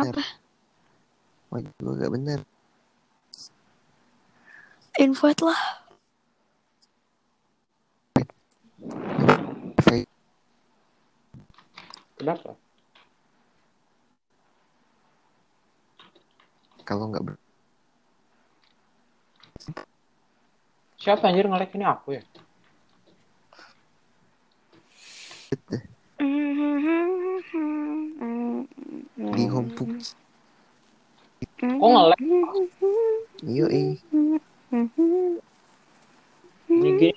Kenapa? Wajib gue gak bener. Invite lah. Kenapa? Kalau nggak ber... Siapa anjir nge-like ini aku ya? deh. Di hompuk. Kok nge-like? Iyo eh. Ini gini.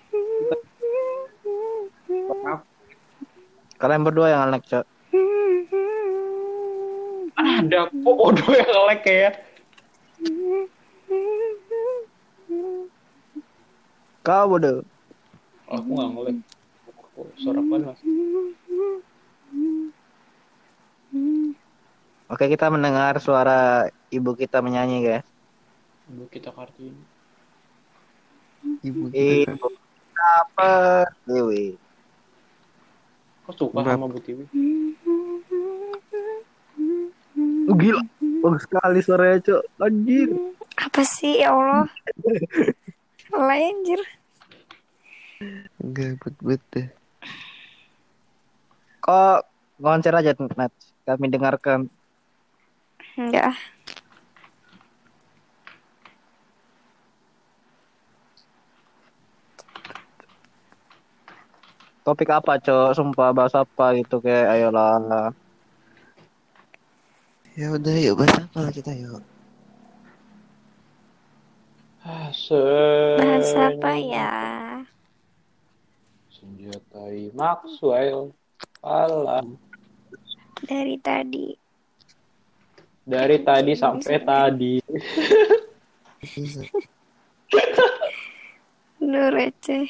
Kalian berdua yang nge-like, Cok. Ada kok Odo yang nge-like ya. Kau bodoh. Aku nggak nge-like. Kok Suara apa mas? Oke, kita mendengar suara ibu kita menyanyi, guys. Ibu kita Kartini. Ibu kita. Ibu apa? Dewi. Kok suka sama Bu Tiwi? Oh, gila. Bagus sekali suaranya, Cok. Anjir. Apa sih ya Allah? Lah anjir. Enggak bet-bet deh. Kok konser aja, Nat. Kami dengarkan. Enggak. ah. Topik apa, Cok? Sumpah bahas apa gitu kayak ayolah. Ya udah yuk bahas apa lah kita yuk. Ah, Bahas apa ya? Senjatai Maxwell. Alam. Dari tadi. Dari tadi sampai tadi. Lu receh.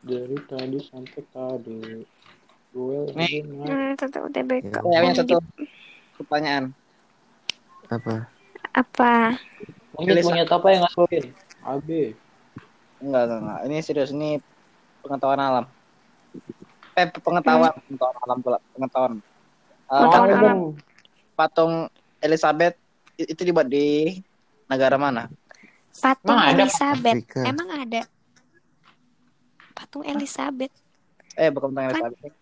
Dari tadi sampai tadi. Gue Nih. Hmm, tetap UTBK. Ya. Punya satu pertanyaan. Apa? Apa? Mungkin punya apa yang ngasuhin? AB. Enggak, enggak, enggak. Ini serius, ini pengetahuan alam. Eh, pengetahuan, pengetahuan alam pula, pengetahuan. Eh, Pengetahuan patung- alam. Patung Elizabeth itu dibuat di negara mana? Patung Emang ada Elizabeth. Afrika. Emang ada? Patung Elizabeth. Eh, bukan patung Elizabeth.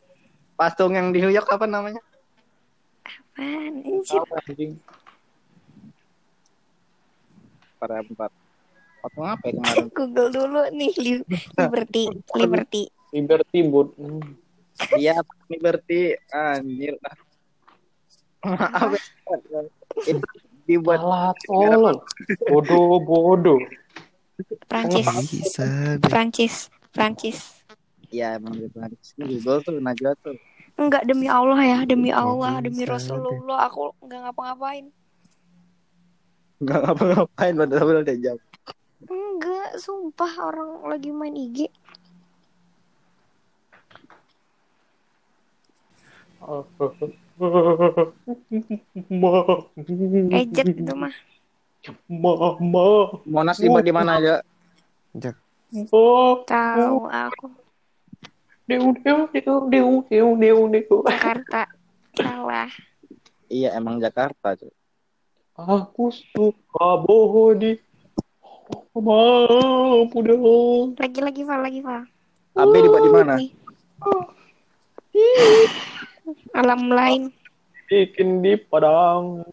Patung yang di New York apa namanya? Apaan? Anjir. Apa anjing? Pada empat. Patung apa ya kemarin? Google dulu nih. Li- Liberty. Liberty. Liberty. Hmm. Iya, Liberty. Anjir. Maaf. ya. itu dibuat Alah, tolol. Bodoh, bodoh. Prancis. Prancis. Prancis. ya emang di Prancis. Google tuh Najwa tuh. Enggak demi Allah ya, demi Allah, demi Rasulullah aku enggak ngapa-ngapain. Enggak ngapa-ngapain padahal udah jam. Enggak, sumpah orang lagi main IG. Ma, Ejet itu mah. ma, ma, Monas dibuat di mana aja? Jak. oh, Tahu aku. deu, deu, deu, deu, deu, deu, deu. Jakarta. Salah. Iya, emang Jakarta, cuy. Aku suka body. Dong. Lagi lagi Val, lagi Val. AB dibuat di mana? Alam lain. Bikin di Padang.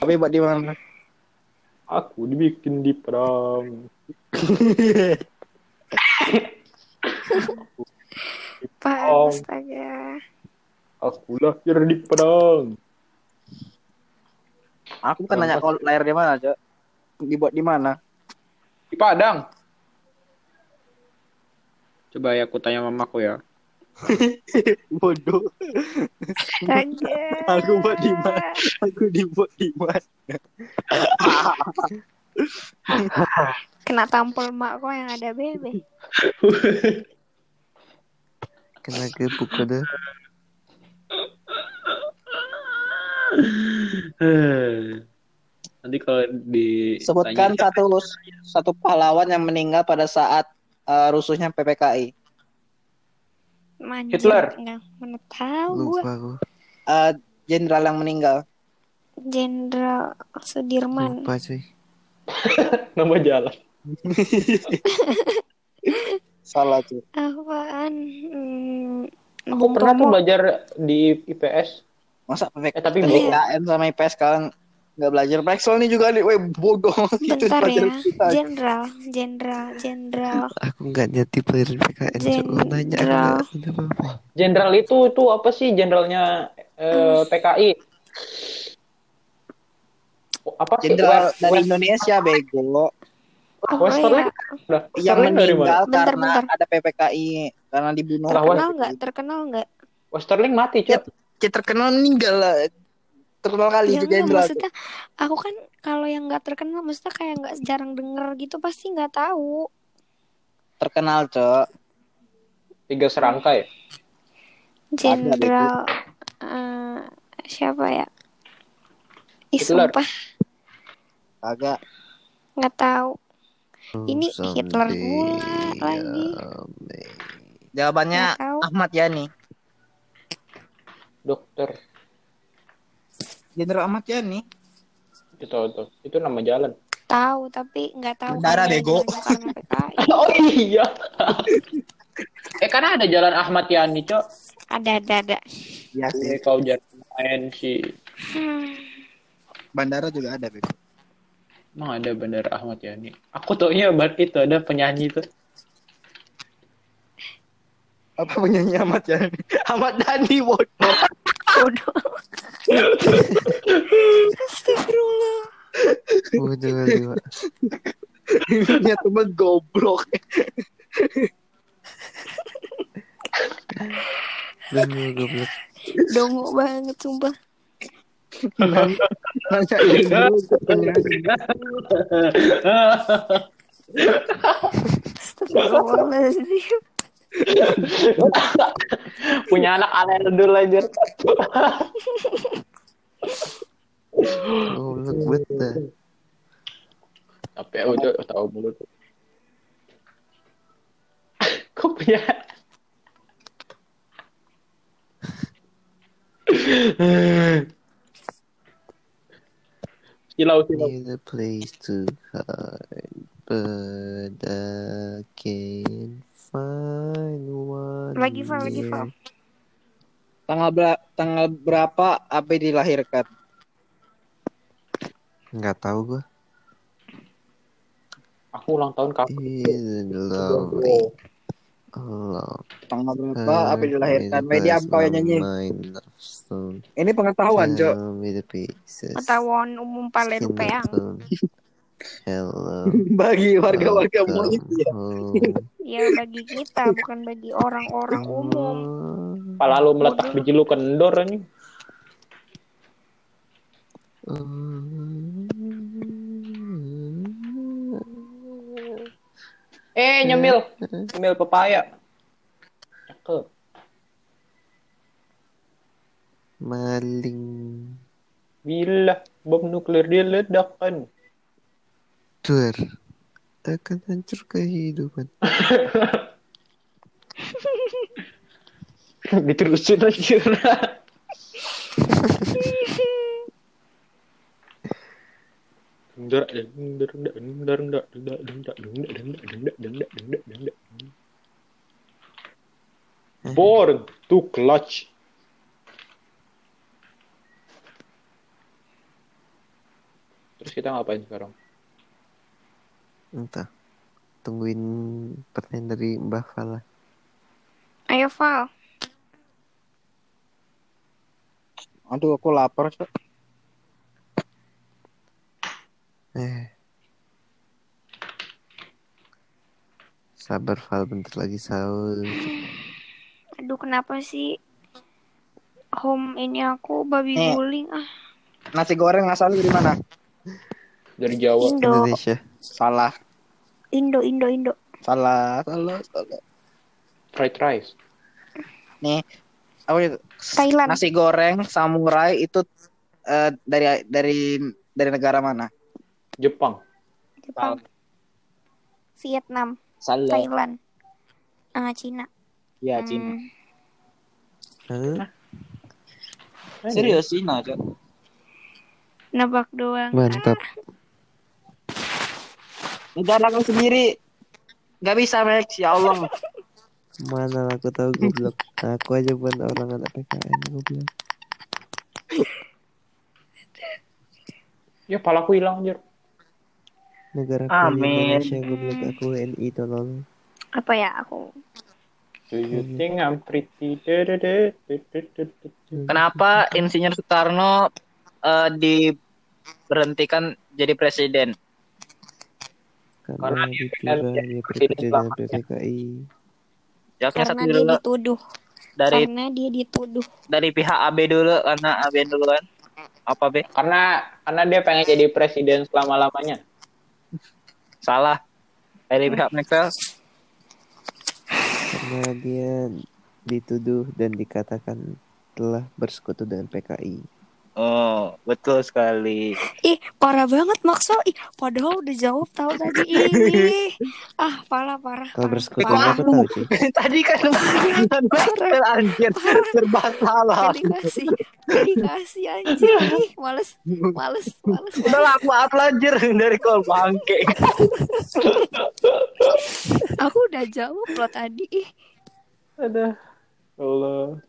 AB buat di mana? Aku dibikin di Padang. Pak, astaga. Aku lahir di Padang. Aku kan nanya kalau layar di mana, Cok. Dibuat di mana? Di Padang. Coba ya aku tanya mamaku ya. Bodoh. Aku buat di mana? Aku dibuat di mana? Kena tampol mak kok yang ada bebe. Kena gebuk udah. Nanti kalau di Sebutkan satu satu pahlawan yang meninggal pada saat eh, rusuhnya PPKI. Manjir. Hitler. Enggak, mana tahu. Lupa. Eh, Jenderal yang meninggal. Jenderal Sudirman. Lupa cuy. nama jalan. Salah tuh. Apaan? Hmm, Aku pernah tuh belajar di IPS. Masa PPKI Eh tapi. PPKN sama IPS kalian nggak belajar Maxwell nih juga nih, weh bodoh gitu Bentar ya. Jenderal, jenderal, jenderal. Aku nggak nyati pelajaran PKN. Lu nanya Jenderal. Jenderal itu itu apa sih jenderalnya eh, PKI? Oh, Apa sih? Jenderal dari West- Indonesia bego Oh, Westerling iya. udah. yang meninggal Bentar, karena bentar. ada PPKI karena dibunuh. Terkenal nggak? Terkenal nggak? Westerling mati, Ya, Cuk. ya terkenal meninggal lah. Terkenal kali Ya enggak, jenderal. maksudnya aku kan kalau yang nggak terkenal maksudnya kayak nggak jarang denger gitu pasti nggak tahu. Terkenal, Cok. Tiga serangkai. Jenderal eh, siapa ya? Ih, Hitler. sumpah Kagak. nggak tahu. Ini Oh, Hitler someday pula lagi. Jawabannya. Ahmad Yani. Dokter. Jenderal Ahmad Yani. Itu itu. Itu nama jalan. Tahu tapi nggak tahu. Bandara, bego. PKI. Oh iya. eh karena ada jalan Ahmad Yani, Cok. Ada ada ada. Iya sih. kau jangan main sih. Hmm. Bandara juga ada, bego. Emang ada bandara Ahmad Yani. Aku taunya ban itu ada penyanyi tuh. Apa penyanyi Ahmad Yani? Ahmad Dhani, bodoh bodoh astagfirullah. Bodoh bodoh ini temen goblok. Bener goblok. Dongo banget sumpah. Nanya Punya anak alel dulu aja. Goblok banget dah. Tapi aku juga tahu mulut. Kok punya? Silau, silau. Need a place to hide, but I can't find one. Lagi, Val, lagi, yet. Tanggal, ber- tanggal berapa AB dilahirkan? Nggak tahu gua. Aku ulang tahun kapan? Allah. Tanggal berapa AB dilahirkan? Media kau yang nyanyi. Ini pengetahuan, pieces. Pengetahuan umum paling peang. Hello. Bagi warga-warga welcome monyet ya. Ya bagi kita bukan bagi orang-orang umum. Pala lu meletak biji lu kendor anjing. Eh, nyemil. Nyemil pepaya. Cakep. Maling. Bila bom nuklir diledakkan tidur akan hancur kehidupan. Diterusin aja. Dendak, dendak, dendak, dendak, dendak, dendak, dendak, dendak, dendak, dendak, dendak, Born to clutch. Terus kita ngapain sekarang? Entah. Tungguin pertanyaan dari Mbak Fala. Ayo Val. Aduh, aku lapar, Cok. Eh. Sabar Val bentar lagi sahur. Aduh kenapa sih home ini aku babi Nih. guling ah Nasi goreng asal dari mana? Dari Jawa. Indo Indonesia. Salah. Indo Indo Indo Salah, salah, salah. Fried rice. Nih, apa itu? Thailand. Nasi goreng samurai itu eh, dari dari dari negara mana? Jepang. Jepang, Vietnam, Salah. Thailand, ah Cina. Ya, Cina. Hmm, Hah? Serius Cina, Cok. nebak doang. Mantap. Negara kau sendiri Gak bisa, Max. Ya Allah. Mana aku tahu goblok. Aku aja bukan orang anak PKN goblok. Ya palaku hilang anjir. Negara aku Amin. Indonesia goblok aku WNI tolong. Apa ya aku? Do you think I'm pretty? Kenapa Insinyur Soekarno eh, diberhentikan jadi presiden? Karena Karena dia pengen dia jadi presiden selama- Jawabnya PPKI. satu Karena dia dulu dituduh. dari Karena dia dituduh. dari pihak AB dulu karena AB duluan. Apa B? Karena karena dia pengen jadi presiden selama lamanya. Salah. Dari pihak Maxwell. Karena dia dituduh dan dikatakan telah bersekutu dengan PKI. Oh, betul sekali. Ih, parah banget Maxo. Ih, padahal udah jawab tahu tadi ini. Ah, parah parah. Kalau parah. bersekutu Parah. aku tahu cuy. Tadi kan Maxwell anjir serba salah. Dedikasi. Dedikasi anjir. Ih, males. Males, males. Udah lah, maaf lanjir dari kol bangke. Aku udah jawab loh tadi. Ih, Ada. Allah.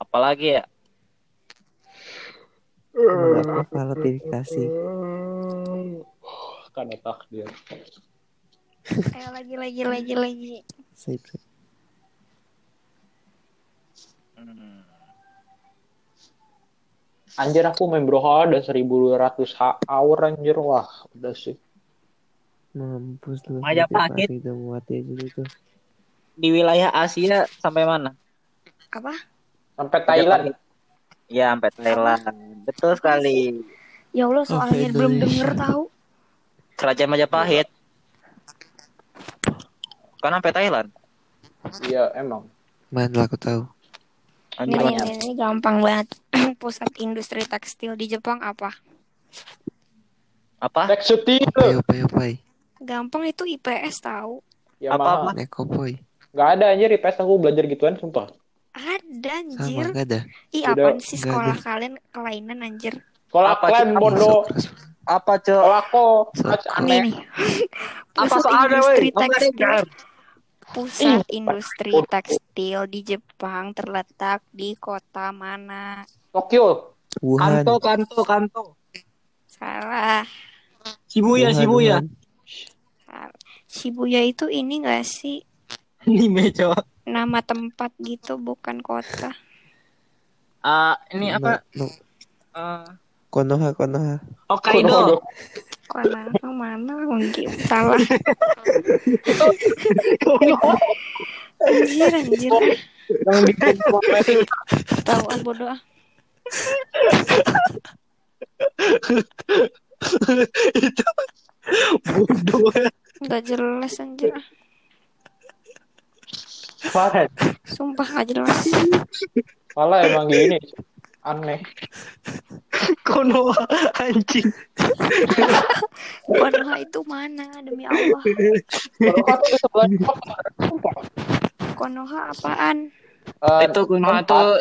Apalagi ya? Enggak apa klarifikasi. Karena takdir. ayo lagi lagi lagi lagi. Sip, sip. Hmm. Anjir aku main Broha ada 1200 hour anjir. Wah, udah sih. Mampus lu. Majapahit. Itu mati aja itu. Di wilayah Asia sampai mana? Apa? Sampai Thailand. Ya, sampai Thailand. Betul sekali. Ya Allah, soalnya belum denger tahu. Kerajaan Majapahit. Kan sampai Thailand. Iya, emang. Mana aku tahu. Ini, ini, ini, ini gampang banget. Pusat industri tekstil di Jepang apa? Apa? Teksuti. Opai, opai, opai. Gampang itu IPS tahu. Yamaha. Apa-apa? Nekopoi. Gak ada anjir IPS aku belajar gituan sumpah. Ada Sama anjir. gak ada. Ih, apaan sih sekolah ada. kalian kelainan anjir. Sekolah Apa, kalian bodoh. Apa, Cok? Kalau aku Sok. aneh. Nih nih. Apa Pusat soalnya, industri? Apa tekstil. Pusat industri tekstil di Jepang terletak di kota mana? Tokyo. Wuhan. Kanto, Kanto, Kanto. Salah. Shibuya, Wuhan, Shibuya. Wuhan. Shibuya itu ini gak sih Anime, Cok. Nama tempat gitu bukan kota? Ah, ini apa? No, no. Ah, Konoha, Konoha. Hokkaido. Kota mana? Mungkin salah. Anjir anjir. Yang bikin. Tahu ah bodoh ah. Itu bodoh. Gak jelas anjir. ah. Parah. Sumpah gak jelas. Malah emang gini. Aneh. Konoha anjing. Konoha itu mana demi Allah? Itu sebelah. Konoha apaan? Eh, Itu Konoha tuh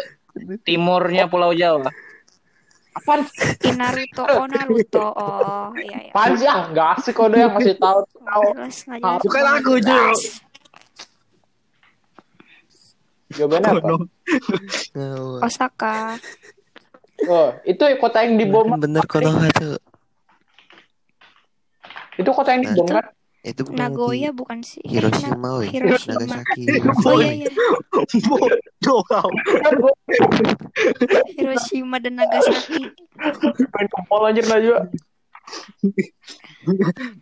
timurnya Pulau Jawa. Apaan? Di Naruto, oh Naruto, oh iya iya. Apaan sih? Ah, nggak asik kode yang masih tahu. Tahu. Bukan aku, Jo. Jawabannya apa? Nah, Osaka. Oh, itu kota yang dibom. kan bener Konoha tuh. Itu kota yang dibom kan? Itu bukan Nagoya di bukan sih? Eh, Hiroshima, woi. Hiroshima. Nagasaki. Oh iya iya. Bodoh kau. Hiroshima dan Nagasaki. Main kempol anjir Najwa.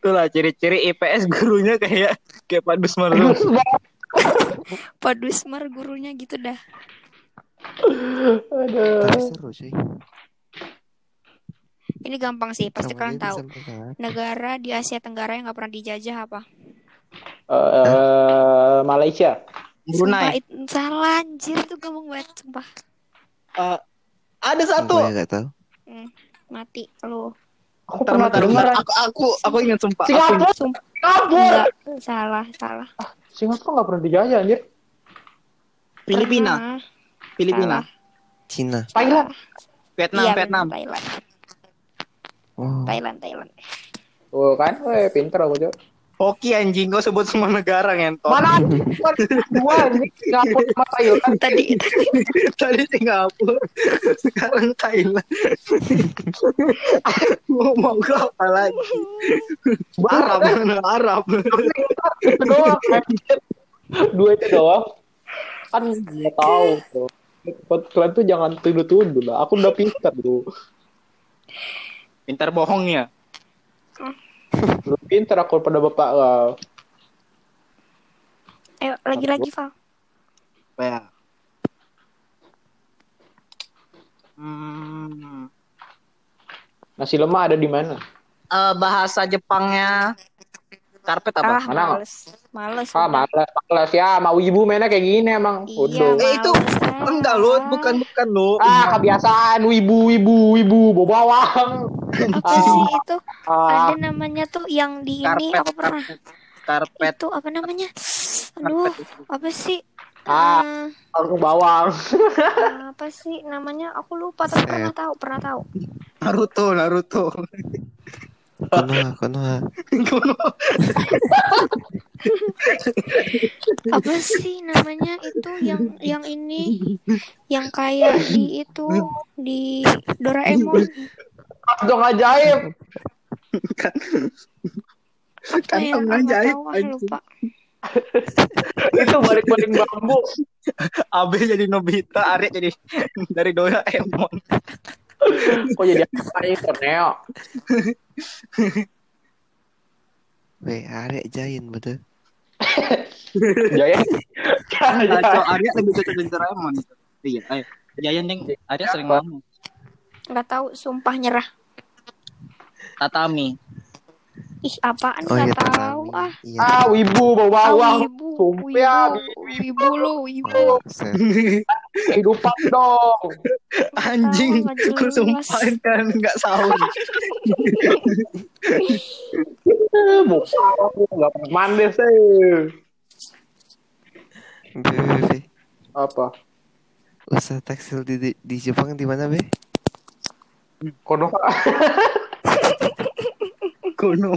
Itulah ciri-ciri IPS gurunya kayak kayak Pak Dusmarno. Pak Dusmar gurunya gitu dah. Aduh. Tapi seru sih. Ini gampang sih, pasti Sama kalian tahu. Negara di Asia Tenggara yang nggak pernah dijajah apa? Eh, Malaysia. Brunei. itu salah anjir itu gampang banget sumpah. Eh, ada satu. Ya gak tahu. Hmm. mati lu. Aku pernah dengar. Aku, aku, aku ingin sumpah. Aku Singapura, Sumpah Singapura. enggak salah, salah. Singapura nggak pernah dijajah anjir. Filipina, Pernah. Filipina, Salah. Cina. Thailand. Vietnam, Iya, Vietnam. Thailand. Oh. Thailand, Thailand. Tuh kan, weh pinter aku Cok. Hoki anjing, kau sebut semua negara ngentot. Mana? Dua anjing. Singapura sama Thailand. Tadi Tadi Singapura, sekarang Thailand. mau mau ke apa lagi? Arab mana Arab? Doang. Dua itu doang. Kan nggak tahu tuh. Buat Kalian tuh jangan tuduh-tuduh lah. Aku udah pinter tuh. Pintar bohongnya. Lu pinter aku pada bapak kau. ayo lagi-lagi, Val. Ya. Hmm. Nasi lemak ada di mana? Eh, bahasa Jepangnya karpet apa? Ah, Mana, males. Males. Ah, udah. malas, malas ya. Mau ibu mainnya kayak gini emang. Iya, Udah. Eh, itu males, ah. Enggak lo, bukan bukan lo. Ah, kebiasaan wibu, wibu, wibu, bawa bawang. Apa sih itu? Ah, Ada namanya tuh yang di ini Karpet, aku pernah. Karpet. Itu apa namanya? Aduh, apa sih? Ah. Eh, langsung bawang. apa sih namanya? Aku lupa tapi pernah tahu, pernah tahu. Naruto, Naruto. Konoha, Konoha. Apa sih namanya itu yang yang ini yang kayak di itu di Doraemon Dong ajaib. ya? Kantong nggak ajaib, lupa. Itu balik-balik bambu. Abe jadi Nobita, Arya jadi dari Doraemon. Kok jadi apa itu, Neo? Weh, arek Giant betul. Jaya. Kacau Arya lebih cocok jadi Doraemon. Iya, ayo. Jayan yang Arya sering ngomong. Nggak tahu, sumpah nyerah. Tatami. Ih, apaan Oh iya, nggak tahu ah. Iya. Ah, wibu, bawa Ah, wibu, Sumpah ya, wibu, wibu lu, wibu. Oh, set. Kehidupan dong. Anjing, jelas. sumpahin kan nggak sahur. Muka aku nggak pernah mandi sih. Be. Apa? Usaha tekstil di, di, di Jepang di mana, Be? Kono Kuno.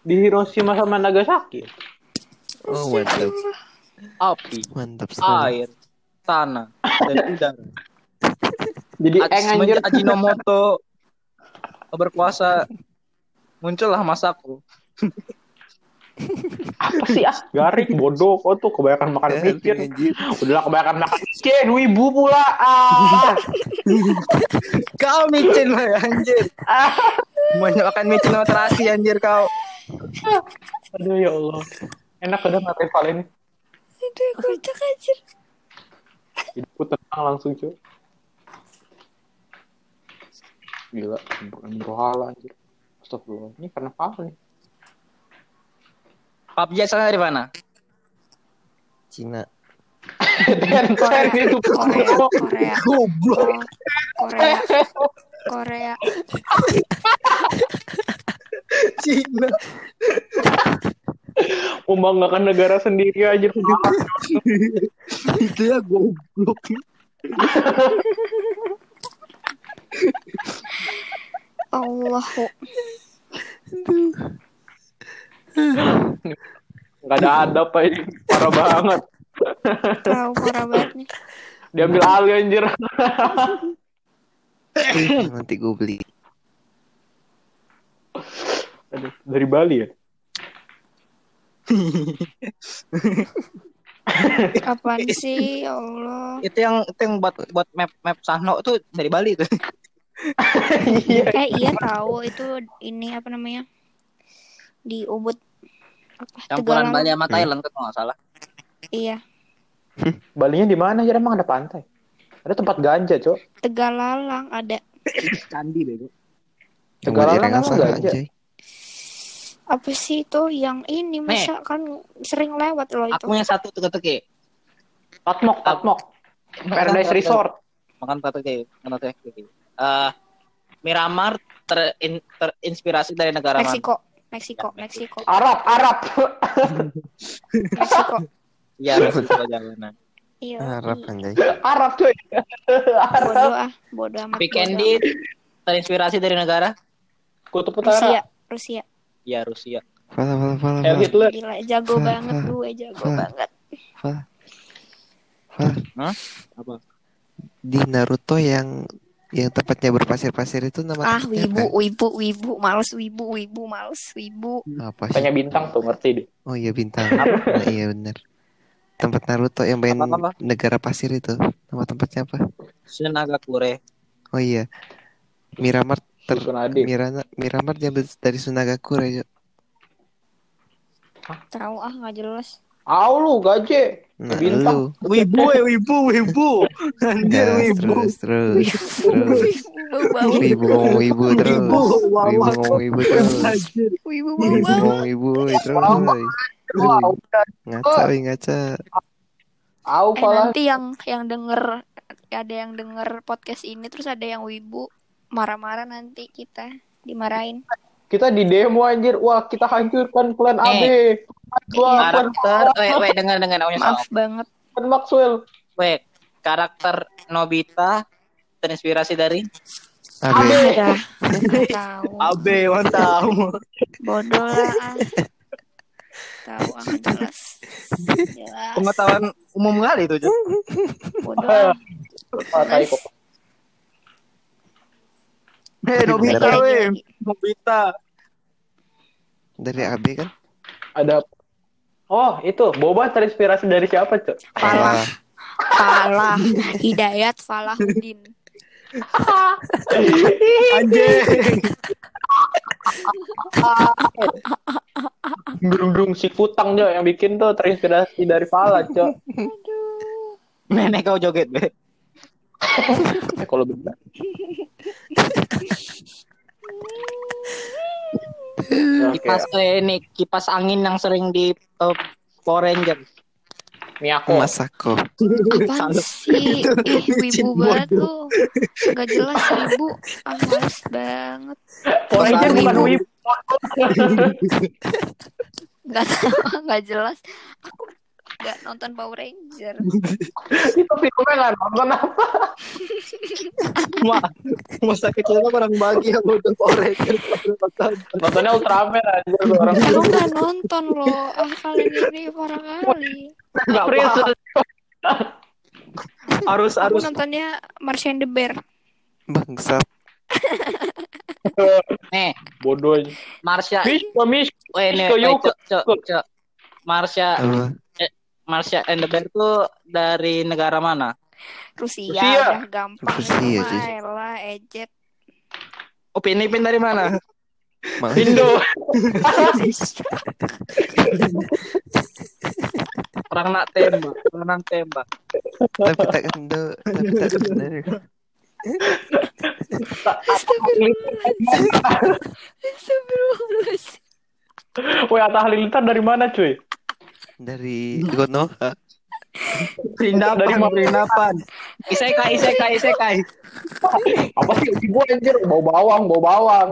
di Hiroshima sama Nagasaki. Oh, mantap. Api, Mantap sekali. air, tanah, dan udara. Jadi eng anjir. Ajinomoto berkuasa, muncullah masaku. Apa sih ah? Garing bodoh. Kau tuh kebanyakan makan micin. anjir. Udahlah kebanyakan makan micin. Wibu pula. Ah. Kau micin lah anjir. ah. Banyak makan micin sama terasi anjir kau. Aduh ya Allah. Enak udah ngatain Val ini. Aduh, kocak aja. Hidupku tenang langsung cuy. Gila, berhala anjir. Astagfirullah. Ini karena Val nih. PUBG asalnya dari mana? Cina. Tencent itu. Korea, Korea, Goblok. Korea, Korea. Cina. Membanggakan negara sendiri aja. Itu ya goblok. Allahu Gak ada adab aja. Parah banget. tahu parah banget nih. Diambil alih anjir. Nanti gue beli. Aduh, dari Bali ya? Apaan sih, ya Allah. Itu yang itu yang buat buat map map Sahno itu dari Bali tuh. Iya. Eh iya tahu itu ini apa namanya? Di Ubud. Campuran Tegalang. Bali sama Thailand kan kalau nggak salah. Iya, Balinya di mana aja emang ada pantai? Ada tempat ganja, Cok. Tegalalang ada. Candi deh. Buat Tegalalang asal ganja. anjay. Apa sih itu yang ini masa kan sering lewat loh itu. Aku yang satu teka-teki. Tatmok, Tatmok. Paradise Resort. makan kayak makan kayak Eh, Miramar terin- terinspirasi dari negara mana? Meksiko, Meksiko, Arab, Arab. Meksiko. Iya, Meksiko jawabannya. Iya. Arab anjay. Arab cuy. Arab. Bodoh ah, bodoh amat. Candy amat. terinspirasi dari negara? Kutub Rusia, Utara. Rusia. Ya Rusia. Fala fala fala. Heil fala. Hitler. Gila, jago Fah, banget fah, gue, jago fah. banget. Fala. Fala. Hah? Apa? Di Naruto yang yang tempatnya berpasir-pasir itu nama Ah, wibu, apa? wibu, wibu, males wibu, wibu, males wibu. Apa sih? Tanya bintang tuh ngerti deh. Oh iya bintang. Nah, iya benar. Tempat Naruto yang main Apa-apa? negara pasir itu. Nama tempatnya apa? Sunagakure. Oh iya. Miramar ter. Mirana Miramar diambil dari Sunagakure ya. Tahu ah, nggak jelas. Au lu gaje. Nah, Bintang. lu. Wibu, eh, wibu, wibu. Anjir, Gas, wibu. terus terus terus. Wibu ngomong wibu terus. Wibu, Wibu wibu terus. Wibu, Wibu wibu terus. Ngaca, ngaca. Au Eh nanti yang yang denger ada yang denger podcast ini terus ada yang wibu marah-marah nanti kita dimarahin. Kita di demo anjir. Wah, kita hancurkan plan AB. Eh. Wah, plan, Karakter, wait, wait, dengar, dengar. Maaf banget. plan Maxwell. Wait, karakter Nobita terinspirasi dari. Tahu. Abe, mantap. Bodoh lah. ah. Tahu ah jelas. Jelas. Pengetahuan umum kali itu. Bodoh. ah. Kok. Hei, Nobita, weh. Nobita. Dari AB kan? Ada Oh, itu boba terinspirasi dari siapa, Cok? Falah. Falah. Hidayat Falahuddin. Anjing. Gerung-gerung si Futang Jo yang bikin tuh terinspirasi dari Fala, Cok. Nenek kau joget, be. Eh, kalau benar. Kipas eh, ini kipas angin yang sering di eh, Power Ranger. Miyako. Masako. Apaan sih? Ih, wibu banget lu. Gak jelas wibu. Ah, males banget. Power Ranger bukan Wibu. Gak tahu, gak jelas. Aku gak nonton Power Ranger. Itu filmnya nggak nonton apa? Ma, masa kecil lo kurang bahagia bodoh Power Ranger. Nontonnya Ultraman aja orang. Aku gak nonton loh. Ah, kalian ini parah kali. Nggak. Harus Aku harus nontonnya Martian the Bear. Bangsat. nih Bodoh aja. Marsha. Mishko, Mishko. Weh nih, cok. Marsha? Marsha and the Bear tuh dari negara mana? Rusia, Rusia. udah gampang. Rusia, cuy. elah, ejet. Oh, Pinipin dari mana? Malah Indo. Orang nak tembak, orang nak tembak. tapi tak kendo, tapi tak benar. Astagfirullahaladzim. Woi, Atta Halilintar dari mana, cuy? Dari Konoha. Perindapan, Dari mana? perindapan. Isekai, isekai, isekai. Apa sih ibu anjir? Bau bawang, bau bawang.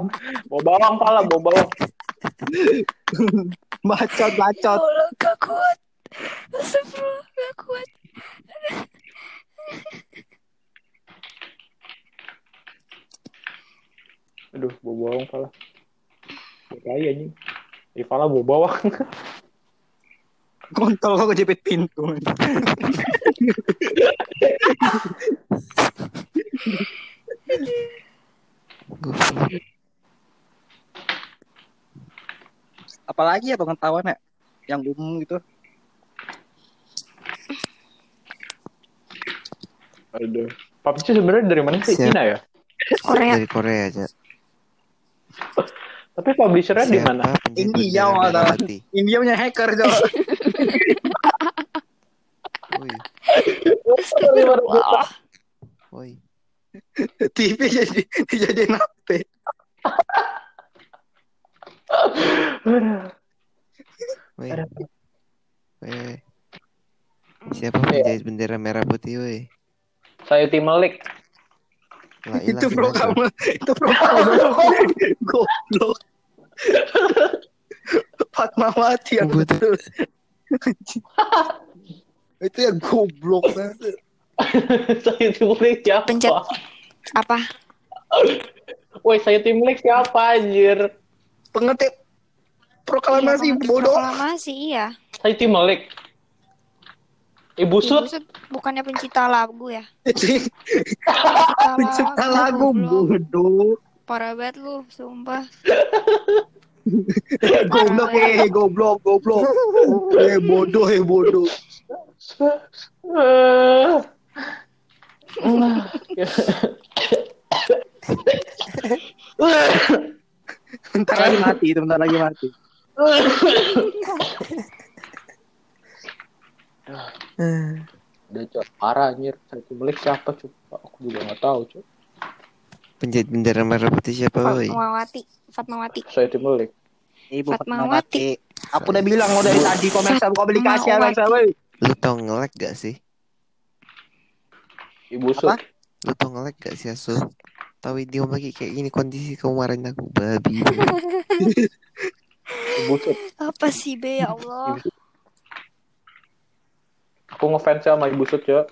Bau bawang pala, bau bawang. Bacot, bacot. Allah, gak kuat. Astagfirullah, gak kuat. Aduh, bau bawang pala. Kayak anjing. Ih, pala bau bawang. Kontol kok kejepit pintu. Apalagi ya pengetahuan ya? Yang umum gitu. Aduh. PUBG sebenarnya dari mana sih? Siap. Cina ya? Korea. Dari Korea aja. Tapi publishernya di mana? India, malah. India punya hacker, Jok. Woi, Astagfirullah. woi. TV jadi jadi HP. Woi. Woi. Siapa penjahit bendera merah putih, woi? Saya tim Melik. Lah, itu pro kamu itu pro kamu goblok Fatmawati yang betul itu ya goblok banget saya Timulek siapa? Pencet. Apa? Woi, saya Timulek siapa anjir? pengerti proklamasi Iya, bodoh Proklamasi iya. Saya Timulek. Ibu Ibu Sud. Sud bukannya pencipta lagu ya? Pencipta, lagu bodoh Parah banget lu, sumpah. goblok eh goblok goblok eh bodoh eh bodoh Eh. bentar lagi mati itu bentar lagi mati Udah cok, parah anjir. Saya Timulek siapa cok? Aku juga nggak tahu cok. Penjahit bendera merah putih siapa, woi? Fatmawati, Fatmawati. Saya Timulek. Ibu Fatmawati. Fatmawati aku udah bilang mau dari tadi komen sama komunikasi ya bangsa woi Lu tau nge-lag gak sih? Ibu. Apa? Lu tau nge-lag gak sih, Asu? Tahu dia lagi kayak gini kondisi kamu marahin aku, babi. Ibu Sud. Apa sih be ya Allah? Aku ngefans sama Ibu Sud cok.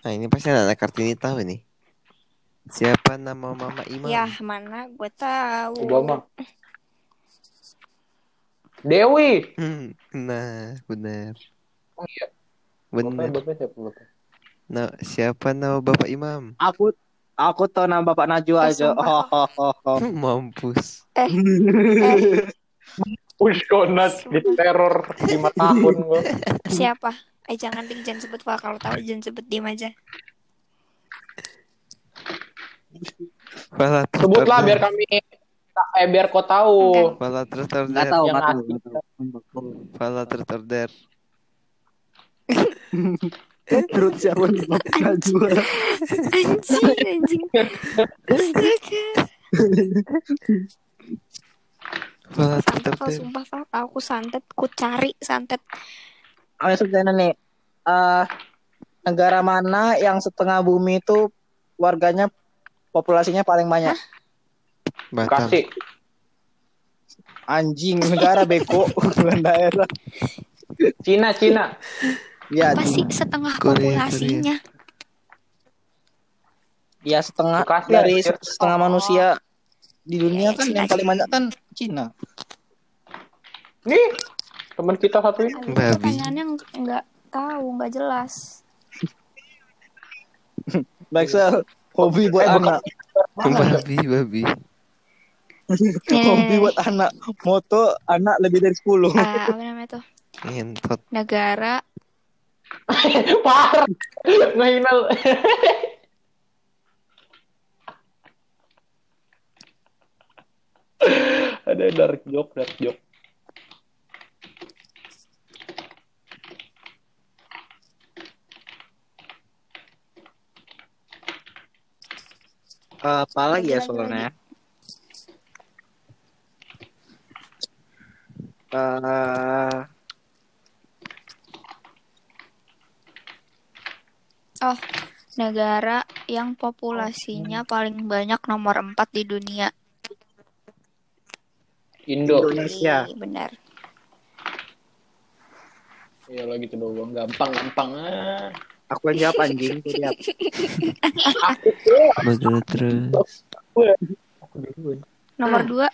Nah, ini pasti anak Kartini tahu nih. Siapa nama Mama Imam? Ya mana gue tahu. Obama. Dewi. Hmm, nah, benar. Oh iya. Benar. Bapaknya, bapaknya siapa bapak? Nah, siapa nama Bapak Imam? aku aku tahu nama bapak Najwa Eh, aja oh, oh, oh, oh. Mampus. Push Donat di teror 5 tahun gua. Siapa? Eh jangan ding, jangan sebut Pak. Kalau tahu jangan sebut diem aja. Fala Sebutlah biar kami eh biar kau tahu. Fala terus nggak order. tahu Yang nggak tahu asli. nggak tahu. Fala terus order. Terus siapa nih Najwa Anjing, anjing. Astaga. Order. sumpah. Aku santet, ku cari santet. Ayo sebenarnya nih eh negara mana yang setengah bumi itu warganya populasinya paling banyak Batam. Kasih. anjing negara beko bukan daerah Cina, Cina. ya Apa sih setengah Korea, populasinya? ya setengah Bekasi, dari anjir. setengah manusia di dunia Iya, kan Cina, yang paling Cina. banyak kan Cina Nih, teman kita satu ini. Babi. Pertanyaannya ng- nggak tahu, nggak jelas. Baxel hobi buat Eh, anak Babi, babi. Nih, hobi buat anak moto anak lebih dari 10 Ah, apa namanya tuh? Negara Parah. Ngehinal. Ada dark joke, dark joke. Apa lagi ya soalnya Eh, Oh, negara yang populasinya paling banyak nomor 4 di dunia. Indo. Indonesia Ih, benar. Iya lagi tuh doang, gampang, gampang. Ah. Aku yang jawab anjing tuh lihat Betul terus. Aku duluan. Nomor 2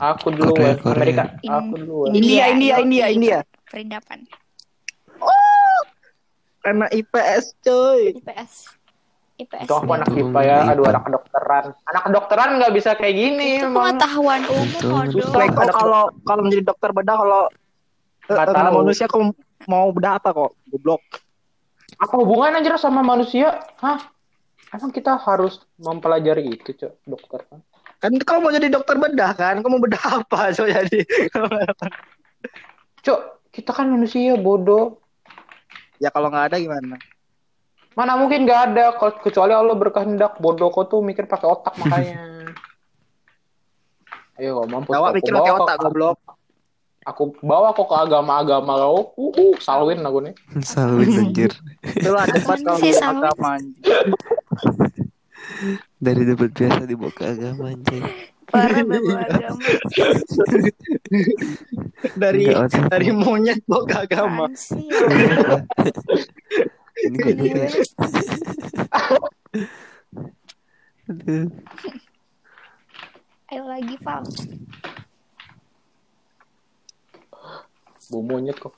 Aku duluan. Korea, Korea. Amerika. In- Aku duluan. India India India India Perindapan. karena IPS coy IPS. IPS. Itu aku anak IPA ya, aduh anak kedokteran. Anak kedokteran nggak bisa kayak gini Itu emang. pengetahuan umum, kok kalau kalau menjadi dokter bedah kalau eh, karena tahu. manusia kamu mau bedah apa kok goblok Apa hubungan anjir sama manusia? Hah? Emang kita harus mempelajari itu, Cok, dokter kan? kan kamu mau jadi dokter bedah kan kamu bedah apa so jadi Cok, kita kan manusia bodoh. ya kalau nggak ada gimana Mana mungkin nggak ada kalau- kecuali Allah berkehendak. Bodoh kok tuh mikir pakai otak makanya. Ayo, mampus. Jawa aku mikir pakai otak goblok Aku bawa kok ke agama-agama lo. Uh, uh, salwin aku nih. Salwin anjir. Itulah debat Apaan kalau sih, Salman? agama. Dari debat biasa dibawa ke agama anjay. Parah bawa agama. Dari Enggak, dari monyet bawa ke agama. Ini. Aduh. Ayo lagi, Val. Bau monyet kok.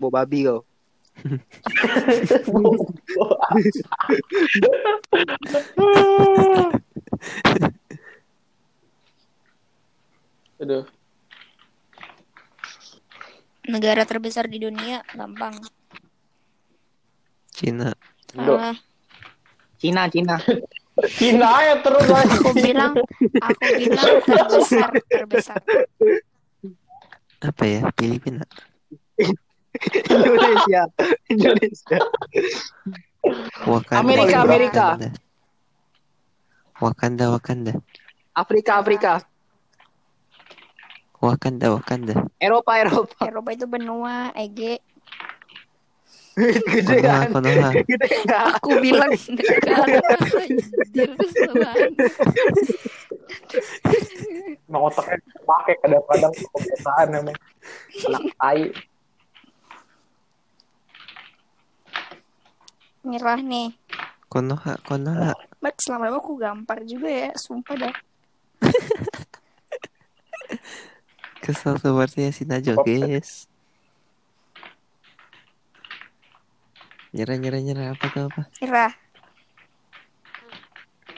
Bawa babi kau. Aduh. Negara terbesar di dunia, gampang. Cina. Salah. Cina, Cina. Cina ya terus. Aku bilang, aku bilang terbesar, terbesar. Apa ya? Filipina. Indonesia. Indonesia. Wakanda. Amerika, Wakanda. Amerika. Wakanda, Wakanda. Afrika, Afrika. Wakanda, Wakanda. Eropa, Eropa. Eropa itu benua, Ege. Gede Konoha, kan? Konoha. Gede kan? Aku bilang dekat. Anjir, kesalahan. Emang otaknya pakai kadang-kadang kebiasaan emang. Anak tai. Nyerah nih. Konoha, Konoha. Mat, selama lama aku gampar juga ya, sumpah dah. Kesel sepertinya si guys. Nyerah, nyerah, nyerah. Apa tuh apa? Nyerah.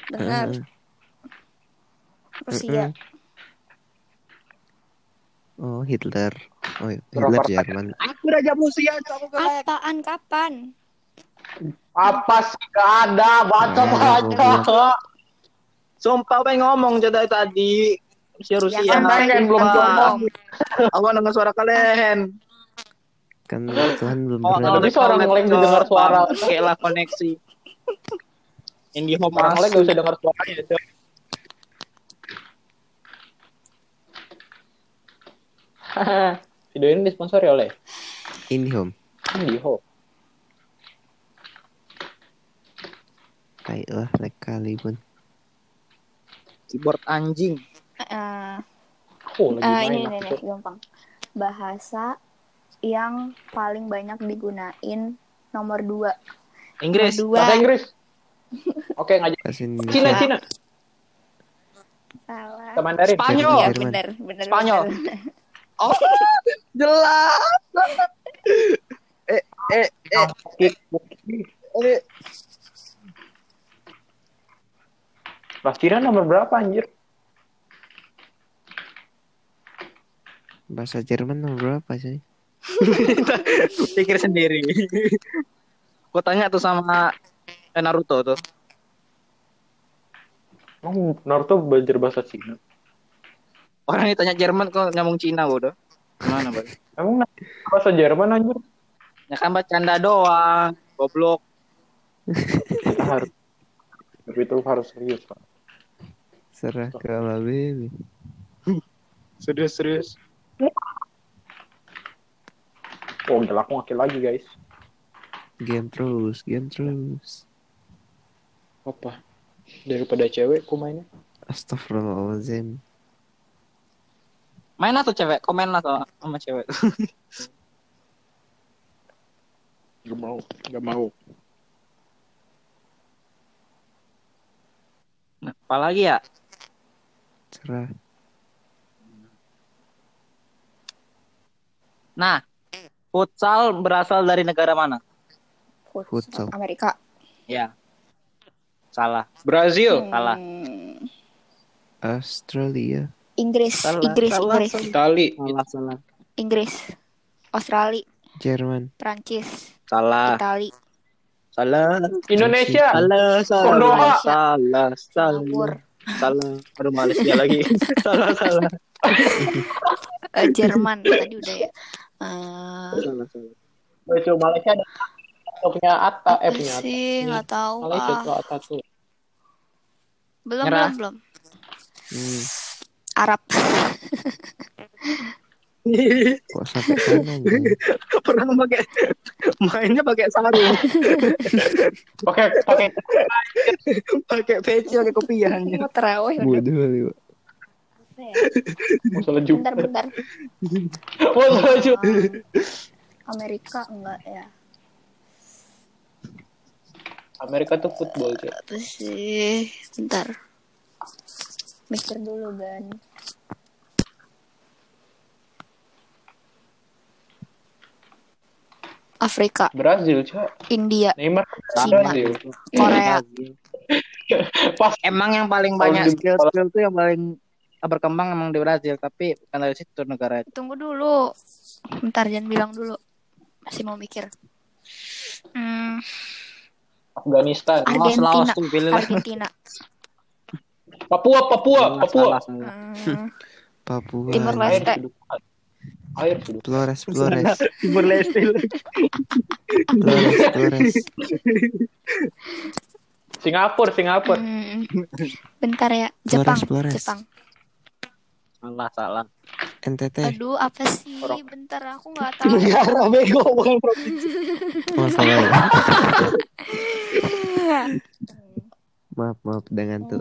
Dengar, Heeh. Rusia. Mm-mm. Oh, Hitler. Oh, Hitler Jerman. Aku Raja Rusia, aku kelek. Apaan, kapan? Apa sih gak ada? Baca baca. Sumpah pengen ngomong jadi tadi. Si Rusia. Ya kan, belum Ah, ngomong. Aku dengar suara kalian. Kan Tuhan belum Oh, berani. Tapi seorang ngeleng didengar suara. Oke lah koneksi. Indie home Orang lain gak bisa dengar suaranya. Cok. Video ini disponsori oleh IndiHome. Indiho. Baiklah, like kali pun. Keyboard anjing. Eh, Oh, lagi main ini, tuh. nih, gampang. Bahasa yang paling banyak digunain nomor dua. Inggris. Nomor dua. Bahasa Inggris. Oke, ngajak. Cina, Cina. Salah. Ke Mandarin. Spanyol. Iya, Jerman. benar, benar. Spanyol. benar. Oh, jelas. eh, eh, eh, eh. Bahasa Cina nomor berapa anjir? Bahasa Jerman nomor berapa sih? Pikir sendiri. Gue tanya tuh sama eh, Naruto tuh. Emang Naruto belajar bahasa Cina? Orang yang tanya Jerman kok ngomong Cina bodoh. Gimana, Bang? Emang bahasa Jerman anjir? Ya kan bercanda doang. Goblok. Harus. Tapi itu harus serius, Pak. Serah ke baby. Serius-serius. Oh, gila aku ngakil lagi, guys. Game terus, game terus. Apa? Daripada cewek, ku mainnya. Astagfirullahaladzim. Main lah tuh cewek, komen lah tuh sama cewek. Gak mau, gak mau. Nah, apalagi ya? Serah. Nah, futsal berasal dari negara mana? Futsal. Amerika. Ya. Salah. Brazil. Salah. Hmm, Australia. Inggris, Salah, Inggris, salah, Inggris, salah. Itali. Salah, salah. Inggris, Australia, Jerman. Prancis, Salah. Itali, Salah. Indonesia. Salah, salah. Kondoha. Salah, salah. Singapura, Salah. Aduh, Malaysia lagi. salah, salah. eh, Jerman tadi udah ya. Eh, Salah, salah. Itu Malaysia ada punya Atta, eh apa punya Atta. sih nggak tahu Malaysia ah. tuh Atta tuh. Belum, Nyerah. belum, belum. Hmm. Arab. Kok sampai sana? Pernah pakai mainnya pakai sarung, Pakai pakai pakai peci, pakai kopiah. Mau terawih. Bodoh ya? masalah juga. Bentar bentar. Masalah juga. Um, Amerika enggak ya? Amerika tuh football sih. Apa sih? Bentar. Mikir dulu kan. Afrika, Brazil, Cak. India, Neymar Cina. Brazil. Korea. Pas Emang yang paling banyak skill-skill tuh yang paling berkembang emang di Brazil, tapi bukan dari situ negara itu. Tunggu dulu. Bentar jangan bilang dulu. Masih mau mikir. Hmm, Afghanistan. Laos, Argentina. Laos tuh pilih. Argentina. Papua, Papua, Papua. Salah, salah. Hmm, Papua. Timur Air Leste. Air. Flores, Flores, Timur Leste. Flores, Flores. Singapura, Singapura. hmm, bentar ya. Jepang. Flores. Jepang. Salah, salah. NTT. Aduh, apa sih? Bentar, aku nggak tahu. Negara bego bukan provinsi. Oh, salah ya. Maaf, maaf dengan tuh.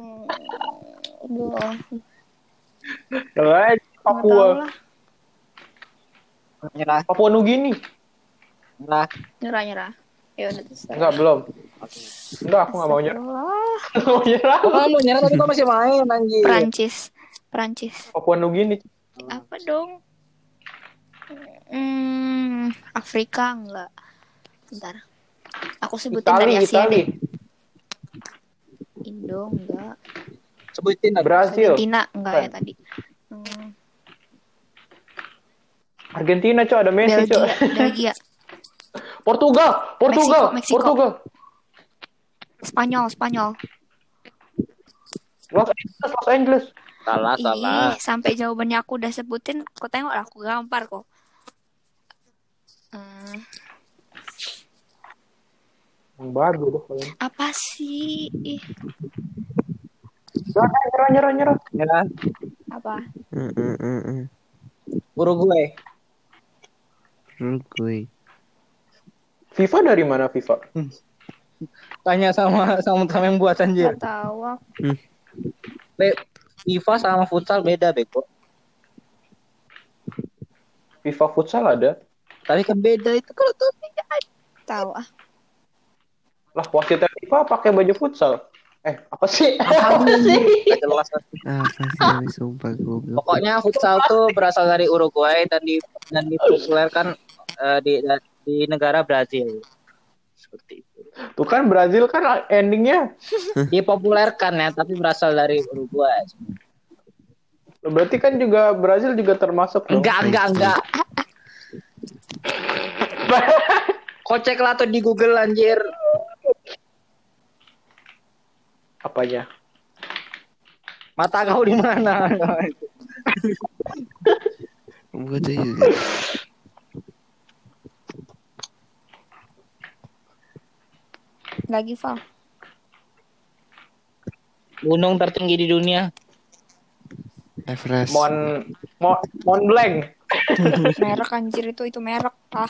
Aduh, Eh, nggak tahu Papua. Nyerah, Papua Nugini. nyerah. Nyerah, nyerah. Ya udah terserah. Enggak, belum. Enggak, aku enggak mau nyerah. Nggak mau nyerah. Kok kamu nyerah tapi kok masih main anjir. Prancis. Prancis. Papua Nugini. Apa dong? Hmm, Afrika enggak. Bentar. Aku sebutin Itali, dari Asia Itali. deh. Indo enggak. Sebutin lah. Brazil. Argentina enggak ya Bukan. tadi. Hmm, Argentina, Cok. Ada Messi, Belgia, Cok. Belgia. Portugal, Portugal, Meksiko, Meksiko. Portugal. Spanyol, Spanyol. Los Angeles, Los Angeles. Salah, salah. Ih, sampai jawabannya aku udah sebutin, kau tengok lah, aku gampar kok. Hmm, Bagus tuh kalian. apa sih? Ih, Nyerah, nyerah, nyerah, nyerah. Apa? Mm, mm, mm, mm. Uruguay. Uruguay. FIFA dari mana FIFA? Tanya sama sama sama yang buat anjir. Gak tahu aku. Be- FIFA sama futsal beda bego. FIFA futsal ada. Tapi kan beda itu kalau tuh Tahu ah. Lah wasitnya FIFA pakai baju futsal. Eh, apa sih? apa sih? Gak jelas. Apa sih sumpah goblok. Pokoknya futsal tuh berasal dari Uruguay dan di dan dipopulerkan eh, di di negara Brazil. Seperti itu. Tuh kan Brazil kan endingnya. Dipopulerkan ya, tapi berasal dari Uruguay. Berarti kan juga Brazil juga termasuk dong. Enggak, enggak, enggak. Kocek lah tuh di Google anjir. Apanya? Mata kau di mana? Bodoh juga. Lagi Val. Gunung tertinggi di dunia. Everest. Mon Mon Mont Blanc. Merek anjir itu itu merek. Ah,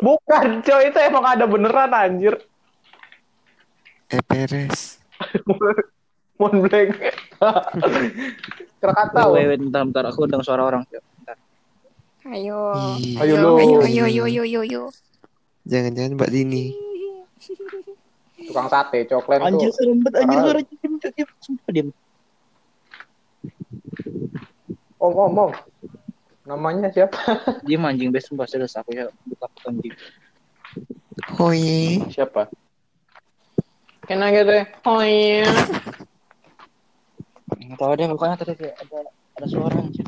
Bukan, coy. Itu emang ada beneran anjir. Everest. Mont Blanc. Krakatau. Wait, wait, bentar, bentar. Aku dengar suara orang. Bentar. ayo. Ayo ayo, ayo, ayo, ayo, ayo, ayo. Jangan-jangan Mbak Dini. Tukang sate, coklat Anjir tuh. serem banget anjir suara diam, diam, sumpah diam. Om, om, om. Namanya siapa? Diam anjing bes sumpah serius aku ya buka anjing. Hoye. Siapa? Kena gitu. Oh iya. Enggak tahu deh pokoknya tadi kayak ada ada suara anjir.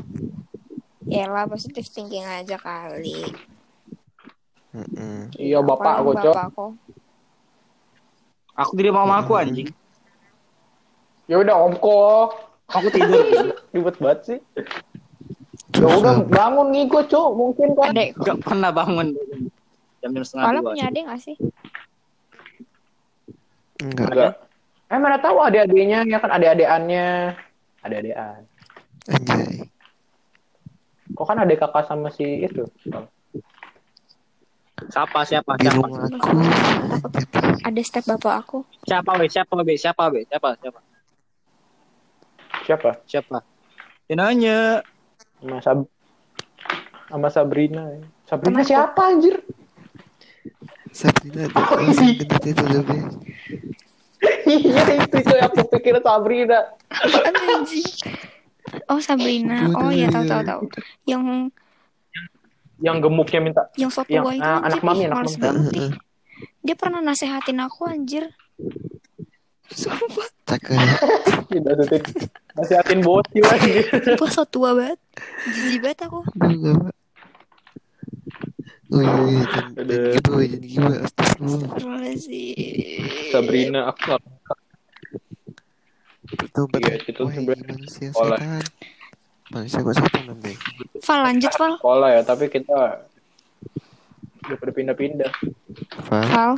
Yalah positif thinking aja kali. Mm-mm. Iya, bapak aku, Cok. bapak aku. Aku tidak mau sama aku anjing. Ya udah, om kok. Aku tidur. Ribet banget sih. Ya udah bangun ngigo, Cok. Mungkin kan. Adek, Enggak pernah bangun. Jam jam setengah Kalian dua. punya adik gak sih? Enggak. Enggak. Eh mana tahu adik-adiknya ya kan adik-adikannya. Ada adean. Anjay. Kok kan ada kakak sama si itu? Bang? Siapa siapa Di siapa? Anjay. Ada step bapak aku. Siapa be? Siapa be? Siapa be? Siapa? Siapa? Siapa? Siapa? Ya nanya. Sama Sab sama Sabrina. Sabrina Temanku. siapa anjir? Sabrina gendut itu lebih. iya itu coy aku pikir Sabrina. Anjing. Oh Sabrina. Oh ya tahu tahu tahu. Yang Yang gemuknya minta yang so Yang, itu ah, anak mami, anak males mami. banget. Dia pernah nasehatin aku anjir. Sumpah, Cakep. Tidak tuh nasihatin bocil anjir. sumpah so tua banget. Jijik banget aku. Wih, jangan, jangan Aduh. gitu, jangan gitu, astagfirullah. Sabrina aku Itu Iya, betul. itu Wah, sebenarnya sekolah. Manusia kok setan nanti. Val lanjut Val. sekolah ya, tapi kita udah pada pindah-pindah. Val, Val.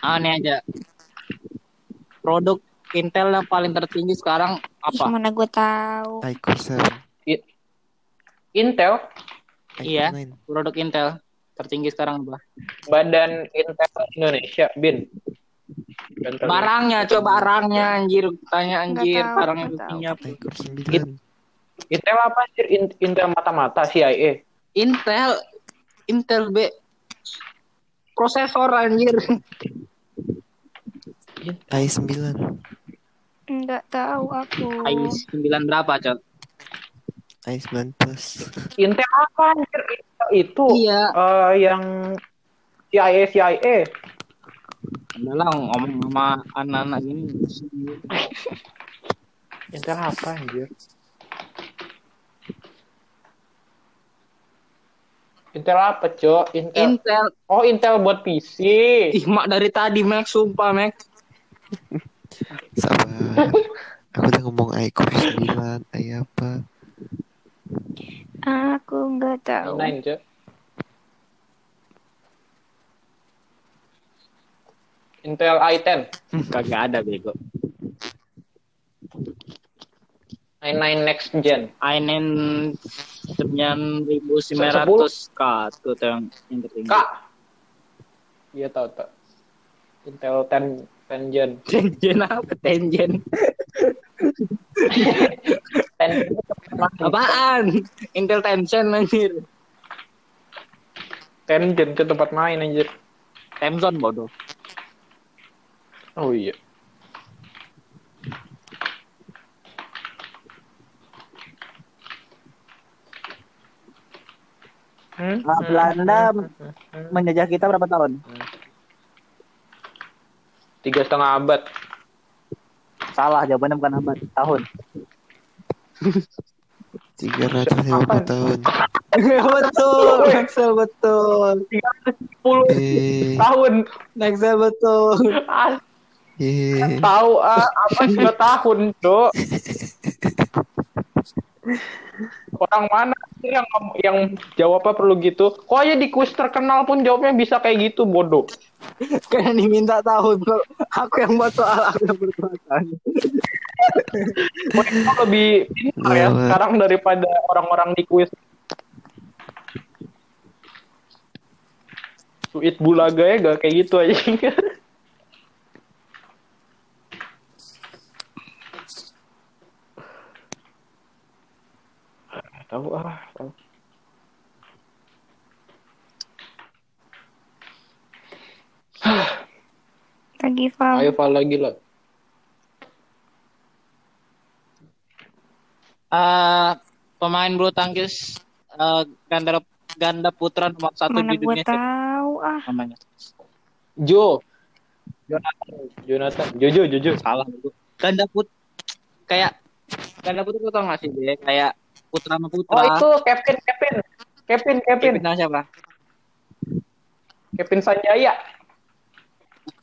Ah, ini aja. Produk Intel yang paling tertinggi sekarang Ih, apa? mana gue tahu. iCore 7. Intel, Iya. iCore 9. Produk Intel tertinggi sekarang apa? Badan Intel Indonesia, Bin. Barangnya, coba barangnya anjir. Tanya anjir, barangnya apa? iCore 9. Intel apa anjir? In- Intel mata-mata CIA. Intel Intel B prosesor anjir. i9. Enggak tahu aku. i9 berapa, Cok? i9 plus. Intel apa anjir? Intel itu Iya. eh, yang CIA CIA. Udah lah ngomong sama anak-anak gini. Intel apa anjir? Intel apa, Cok? Intel. Intel Oh, Intel buat PC. ih mak dari tadi Max sumpah Max. Sabar. Aku udah ngomong iCore 9, i apa. Aku enggak tahu. i9, Cok. Intel i10. Kagak ada bego. I9 next gen. i9 9900 K tuh tuh yang yang tertinggi. Kak. Iya tahu tak. Intel 10 10 gen. Tenjen apa tenjen? 10 Apaan? Intel Tension anjir. 10 gen ke tempat main anjir. Temson bodoh. Oh iya. Hmm? Ah, Belanda menjajah kita berapa tahun? Tiga setengah abad. Salah, jawabannya bukan abad, tahun. 350 tahun. betul, Nexel betul. 10 Eh, tahun. Nexel betul. Ah, eh. tahu ah, apa dua tahun, Dok? Orang mana sih yang yang jawabnya perlu gitu? Kok aja di kuis terkenal pun jawabnya bisa kayak gitu, bodoh. Karena diminta tahun. Kalau Aku yang buat soal, aku yang berkuasa. Mereka lebih pintar ya Gawat. sekarang daripada orang-orang di kuis. Suit bulaga ya gak kayak gitu aja. tahu ah. tahu. Lagi Val. Ayo Val lagi lah. Eh, pemain bulu tangkis eh, ganda ganda putra nomor satu Mana di dunia tahu ah. namanya? Jo. Jonathan. Jonathan. Jojo, Jojo. Salah. Ganda put kayak ganda putra tuh tau gak sih dia kayak putra sama putra. Oh itu Kevin, Kevin. Kevin, Kevin. Kevin nama siapa? Kevin Sanjaya.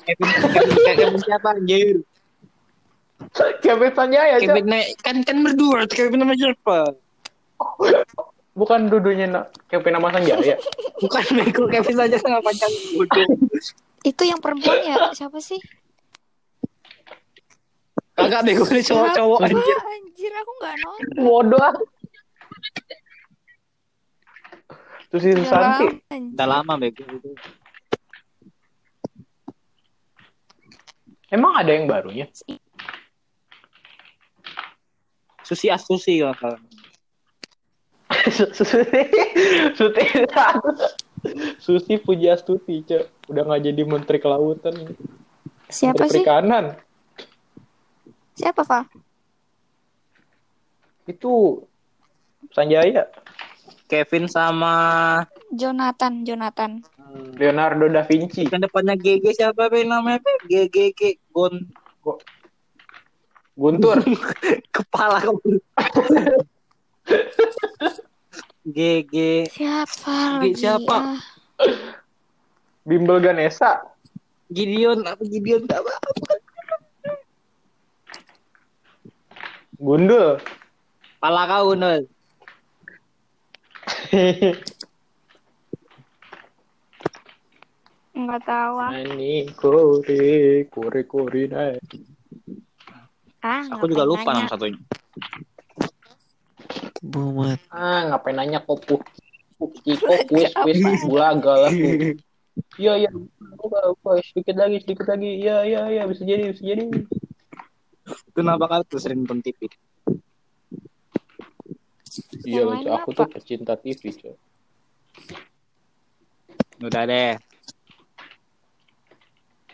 Kevin, Kevin, Kevin siapa anjir? Kevin Sanjaya. Kevin na- kan kan berdua Kevin nama siapa? Bukan dudunya nak Kevin nama Sanjaya. Bukan Beko Kevin saja sama pacar bodoh. Itu yang perempuan ya? Siapa sih? Eh, Agak bego nih cowok-cowok anjir. Anjir, aku nggak nonton. Bodoh. ah. Terus itu Udah Santi. lama, anjir. Udah lama bego itu. Emang ada yang barunya? Susi Astusi kalau salah. Susi, Susi, Susi Pujiastuti, cok. Udah nggak jadi Menteri Kelautan, Siapa Menteri sih? Perikanan. Siapa, Val? Itu Sanjaya, Kevin sama Jonathan, Jonathan. Leonardo da Vinci. kan depannya GG siapa be namanya be? GGG Gon Guntur, kepala kamu. GG Siapa lagi? siapa? Ah, Bimbel Ganesa, Gideon apa Gideon apa? Gundul. Pala kau nol. Nggak tahu ah. Ini kore, kore kore nah. Ah, Aku juga lupa nanya. nama satunya. Muhammad. Ah, ngapain nanya kopu? Kiko kuis kuis bulaga lah. Iya iya. Apa, sedikit lagi sedikit lagi. Iya iya iya bisa jadi bisa jadi. Kenapa kau tuh sering nonton TV? Iya Cok. aku apa? tuh pecinta TV, Cok. Udah deh.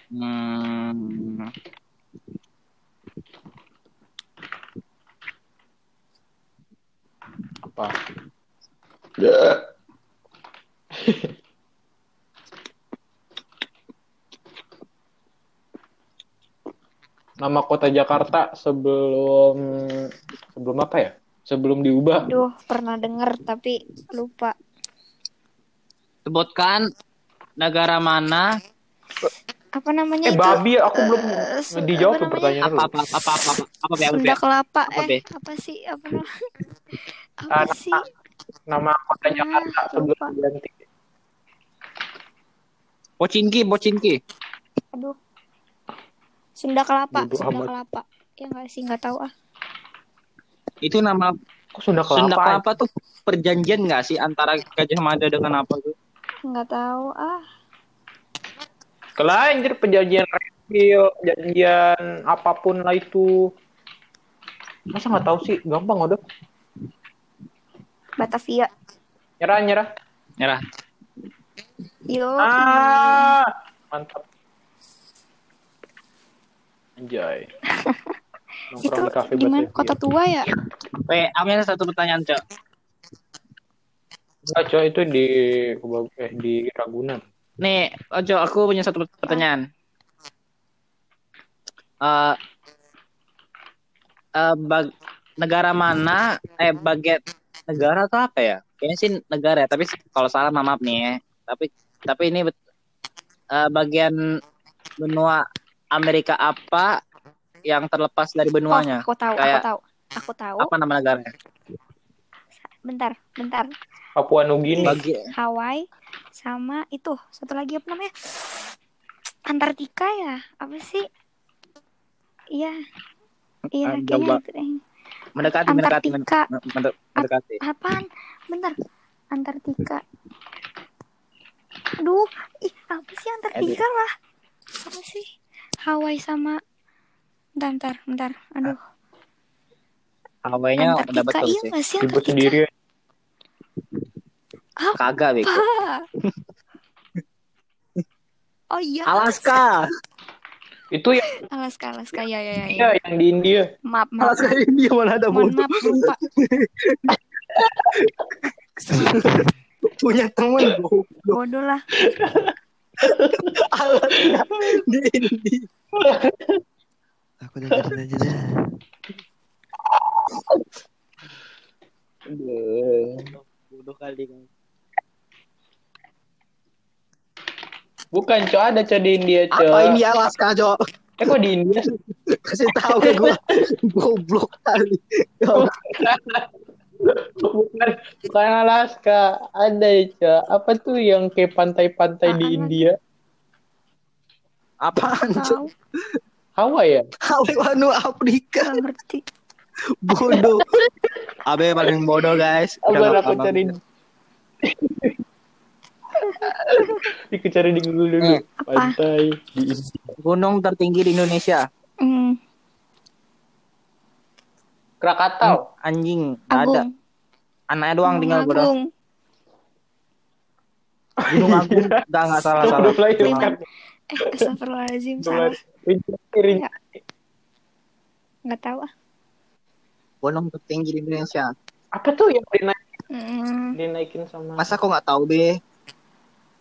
Hmm. Apa? Nama kota Jakarta sebelum sebelum apa ya? Sebelum diubah. Duh, pernah denger tapi lupa. Sebutkan negara mana Apa namanya Eh itu? babi, aku belum su- dijawab apa pertanyaan apa apa apa apa apa apa apa be? Sunda Kelapa Apa, eh apa sih apa namanya? Apa sih? Nama kota Jakarta sebelum diganti. Pocinki, Pocinki. Aduh. Sunda Kelapa, Sunda. Kelapa. Ya enggak sih, enggak tahu ah. Itu nama Sunda Kelapa? Sunda Kelapa tuh perjanjian nggak sih antara Gajah Mada dengan apa tuh? Enggak tahu ah. Kelain anjir perjanjian radio, perjanjian apa pun lah itu. Masa nggak tahu sih? Gampang udah. Batavia. Nyerah nyerah. Nyerah. Yo. Ah, mantap. Anjay. itu di kafe di mana? Batavia. Kota tua ya? Weh, aku ada satu pertanyaan, Cok. Enggak, coy, itu di eh, di Ragunan. Nih, Ojo, aku punya satu pertanyaan. Eh eh, bag- negara mana eh bagian negara atau apa ya? Kayaknya sih negara ya, tapi kalau salah maaf maaf nih ya. Tapi tapi ini eh, bagian benua Amerika apa yang terlepas dari benuanya? Oh, aku tahu, Kayak- aku tahu. Aku tahu. Apa nama negaranya? Bentar, bentar. Papua Nugini. Bagi Hawaii sama itu satu lagi apa namanya? Antartika ya? Apa sih? Iya. Iya, Ah, kayaknya coba. itu deh. mendekati mendekati Antartika. mendekati. mendekati. Apaan? Bentar. Antartika. Aduh, ih apa sih Antartika lah? Apa sih? Hawaii sama Bentar, bentar, bentar. Aduh, Hawaii-nya udah betul iya sih. sih Ribut sendiri. Kagak, Bego. Ah. Oh iya, Alaska. Itu yang, Alaska, Alaska, ya, ya, ya. ya. ya, yang di India. Maaf, maaf. Alaska India mana ada Mohon maaf, lupa. Punya temen bodoh. Bodoh lah. Alaska di India. Aku dengerin aja dah. Bodoh kali kan. Bukan, coy, ada coy di India, coy. Apa ini Alaska, Jo? Eh, kok di India sih? Kasih tahu ke gua. Goblok kali. bukan, bukan Alaska. Ada, coy. Apa tuh yang kayak pantai-pantai di? India? Apaan, Jo? Hawaii ya? Hawaii Wanu Afrika. Gak ngerti. Bodoh. Abe paling bodoh guys. Udah aku cari. Aku cari di Google dulu. Hmm. Apa? Pantai. Gunung tertinggi di Indonesia. Hmm, Krakatau. Anjing, nggak ada. Agung. Anaknya doang tinggal bodoh. Agung. Gunung Agung. Enggak enggak salah salah. Eh, astagfirullahaladzim. Salah. rinci. Ya. Nggak tahu ah. Di Indonesia. Apa tuh yang dinaik, Hmm, dinaikin sama? Masa kok nggak tahu be?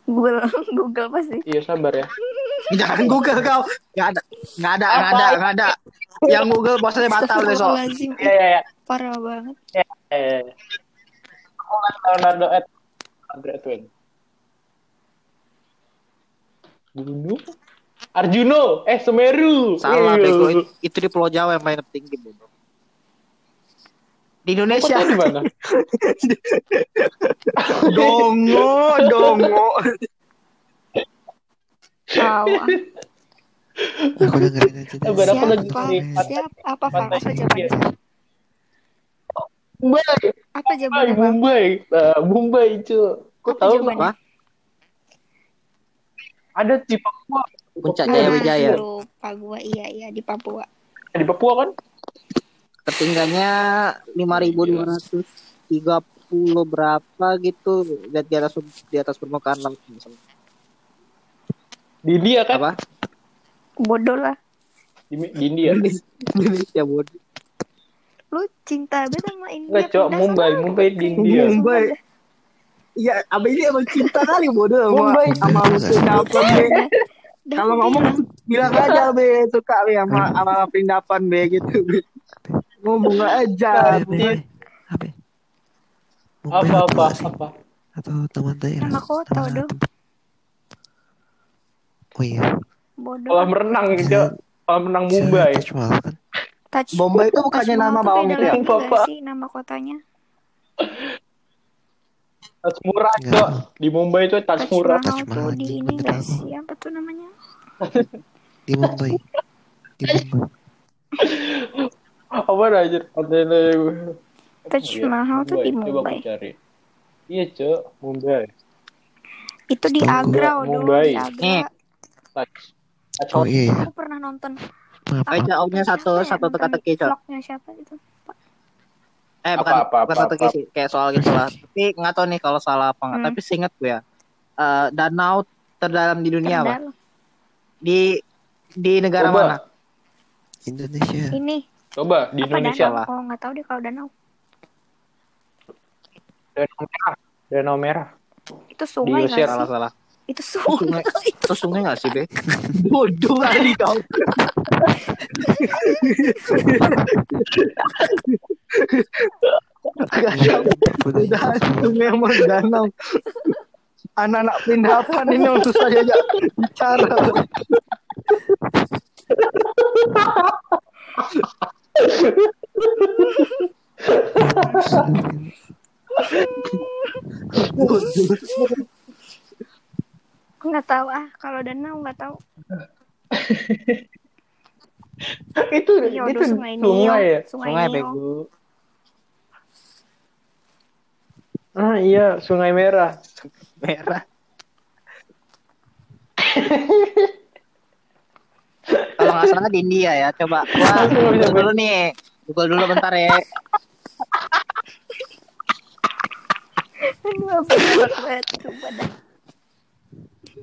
Google. Google pasti. Iya sabar ya. Jangan Google kau. Nggak ada, nggak ada, nggak ada, nggak ada. Yang Google bosnya batal besok. Iya iya iya. Parah banget. Eh. Aku nggak tahu Leonardo Ed. Leonardo Edwin. Gunung Arjuno, eh Semeru. Salah Iya. bego itu, itu di Pulau Jawa yang paling tertinggi bodoh. Di Indonesia. Kota di mana? dongo, dongo. Tahu ah. Aku dengerin aja Siapa? Siapa? Apa Fang? Pantai Apa jawabannya? Mumbai, Apa Mumbai, jawabannya Bang? Mumbai, Nah, Mumbai cu. Kok Apa tahu jawabannya? Ada di Papua. Puncak Papua. Jaya Wijaya. Lupa gua. Iya, iya. Di Papua. Di Papua kan? Ketinggiannya 5.230 berapa gitu lihat di atas di atas permukaan laut Di India kan? apa Bodoh lah. Di, di India. Indonesia bodoh Lu cinta banget sama India. Enggak, Mumbai. Mumbai di India. Mumbai. Iya, abang ini emang cinta kali bodoh sama Mumbai. sama pindapan be. Kalau ngomong bilang aja be suka be sama sama pindapan be gitu. Be. Ngomong aja. Apa? Apa? Apa? Apa? Atau teman daerah? Nama kota, dong. Oh iya. Bodoh. Kolam renang, Cok. Kolam renang Mumbai. Taj kan? Bombay itu bukannya nama bawang itu ya? Bapak. sih nama kotanya? Tas murah, Enggak. Cok. Di Mumbai itu tas murah. Tuh Mahal, di ini bener nggak aku. sih? Apa tuh namanya? Di Mumbai. Di Mumbai. Apa aja? Taj Iya, Mahal tuh di Coba aku Mumbai. cari. Iya, Cok. Mumbai. Itu di. Agra, dulu Mumbai. di Agra. Taj Oh iya. Aku pernah nonton. Eh, jauhnya satu ya? satu teka-teki, Cok. Vlognya siapa itu? Eh Apa, bukan apa, bukan apa, satu apa. sih kayak soal gitu lah. Tapi nggak tahu nih kalau salah apa nggak. Hmm. Tapi seingat gue ya. eh, danau terdalam di dunia apa? Terdalam. Di di negara Coba. mana? Indonesia. Ini Coba di apa Indonesia. danau? Oh nggak tahu deh kalau danau. Danau Merah. Danau Merah. Itu sungai Diusir. nggak Salah sih? salah. Itu Oh, sungai. sungai. Itu sungai nggak sih be? Bodoh kali kau. Gak tahu. Udah. Sungai sama danau. Anak-anak pindahan ini yang susah aja bicara. Bodoh. Nggak tahu ah. Kalau danau nggak tahu. itu Iya, itu sungai Nio. sungai ya. Sungai, Sungai Nio. bego. Ah iya, Sungai Merah. merah. Kalau nggak salah di India ya, coba. Wah, Aku nggak bisa Google dulu nih. Google dulu bentar ya. Aduh, apa banget. Sumpah dah.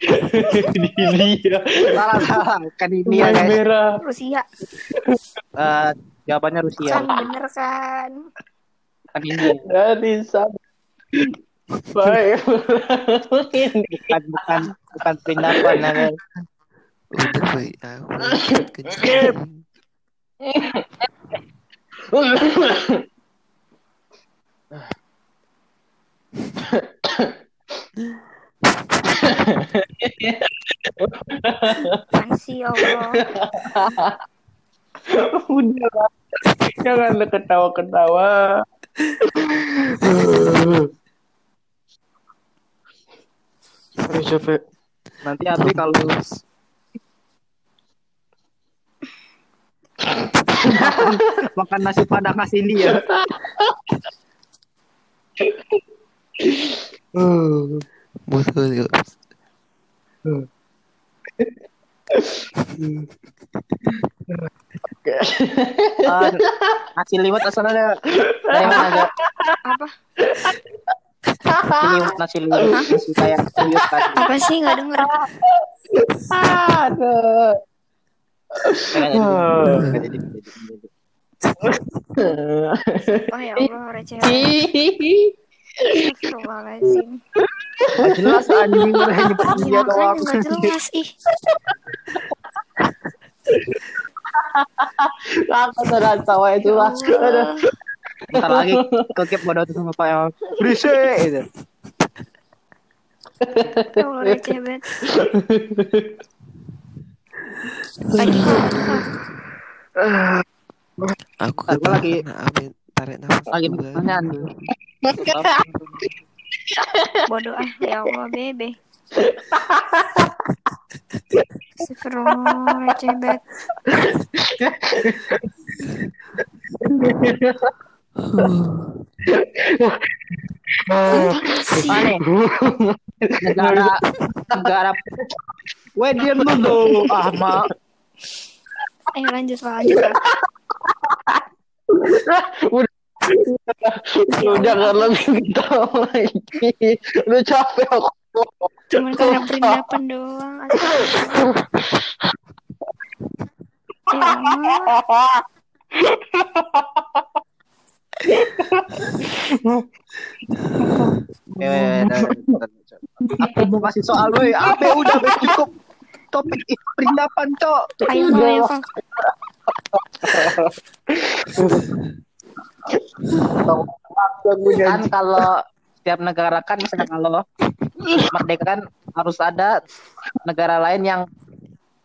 di India. Salah, salah. Di India, Sungai guys. Merah. Rusia. Eh, jawabannya Rusia. Kan bener kan. Bukan India. Dari. Baik. Bukan, bukan, bukan pindahan ya, guys. Udah boy. Aku kencing. Apaan sih ya Allah? Udah lah. Jangan ketawa-ketawa. Capek. Nanti Abi kalau makan nasi padang kasih dia. Ah, nasi liwet asalnya dari mana aja? Apa? Nasi liwet, nasi liwet, nasi kayak liwet tadi. Apa sih nggak denger? Aduh. Oh ya Allah receh. Astagfirullahaladzim. Jelas anjing Ya dia doang. jelas ih. Aku sudah tahu itu Ya lah. Ntar lagi kekip bodoh tuh sama Pak gitu. Ya Allah receh banget. Lagi ngomong apa? Aku lagi- tarik nafas Lagi pertanyaan. Bodoh ah ya Allah bebe. Astagfirullah receh banget. Sih. Mana? Negara negara Weh diam dulu ah mak Ayo lanjut lanjut. Lu jangan lebih ketawa lagi. Udah capek aku. Cuman karena perindapan doang. Aku mau kasih soal weh Abe udah cukup Topik itu perindapan cok Ayo ayo. Kan kalau setiap negara kan misalnya kalau merdeka kan harus ada negara lain yang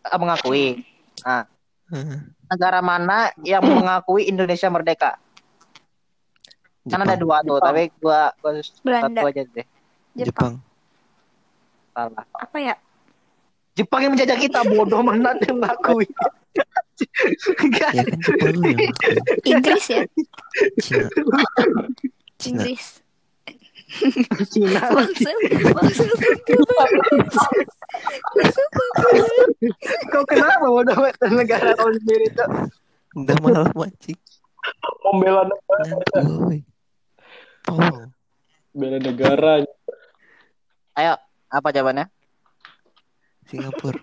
eh, mengakui. Nah, negara mana yang mengakui Indonesia merdeka? Kan ada Jepang. dua tuh, tapi gua, gua Belanda. satu aja deh. Jepang. Jepang. Salah. Apa ya? Jepang yang menjajah kita bodoh mana yang mengakui. Enggak. Ya kan Jepang yang ngaku. Inggris ya? Cina. Cina. Inggris. Cina. Maksud, maksud Kau kenapa bodoh banget negara kau sendiri tuh? Udah malah mancing. Membela negara. Tolong. Bela negara. Ayo, apa jawabannya? Singapura.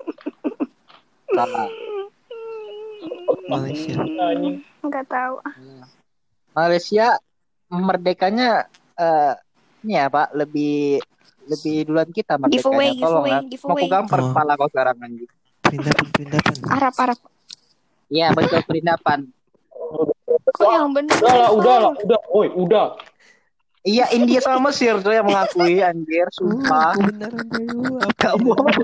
Salah. Malaysia. Enggak tahu. Malaysia merdekanya eh ini ya Pak, lebih lebih duluan kita merdekanya. Giveaway, Tolong giveaway, ya. Mau giveaway. gampar Oh. kepala kau sekarang anjing. Perindapan, perindapan. Arab, Arab. Iya, betul perindapan. Kok yang bener? Udah lah, udah lah, udah. Oi, udah. Iya, India sama Mesir tuh yang mengakui anjir, Uh, sumpah. Gak ya? bohong.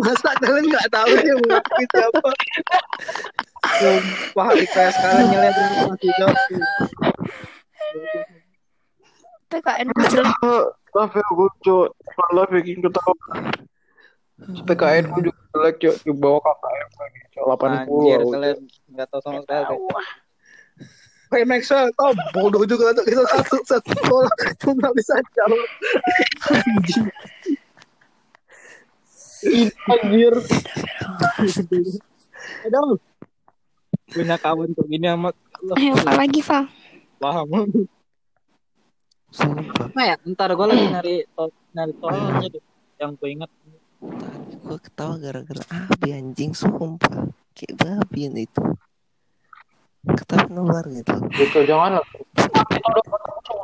Masa kalian nggak tahu sih mengakui siapa? Sumpah, kayak sekarang nyelihat masih jauh. PKN ku jelek. Tapi aku cok, malah bikin ketawa. PKN ku juga jelek cok, di bawah KKM lagi. Cok, 80. Anjir, kalian nggak tahu sama sekali. Hey Maxwell, kau bodoh juga untuk kita satu satu sekolah cuma bisa jawab. Anjir. Aduh. Punya kawan tuh gini amat. ayo apa lagi, Val? Paham. Sumpah. Apa ya? Ntar gue lagi nyari to- nyari soalnya deh. Yang gue ingat. Tadi gua ketawa gara-gara Abi anjing sumpah. Kayak babi yang itu. Ketawa nular gitu. Gitu, jangan lah.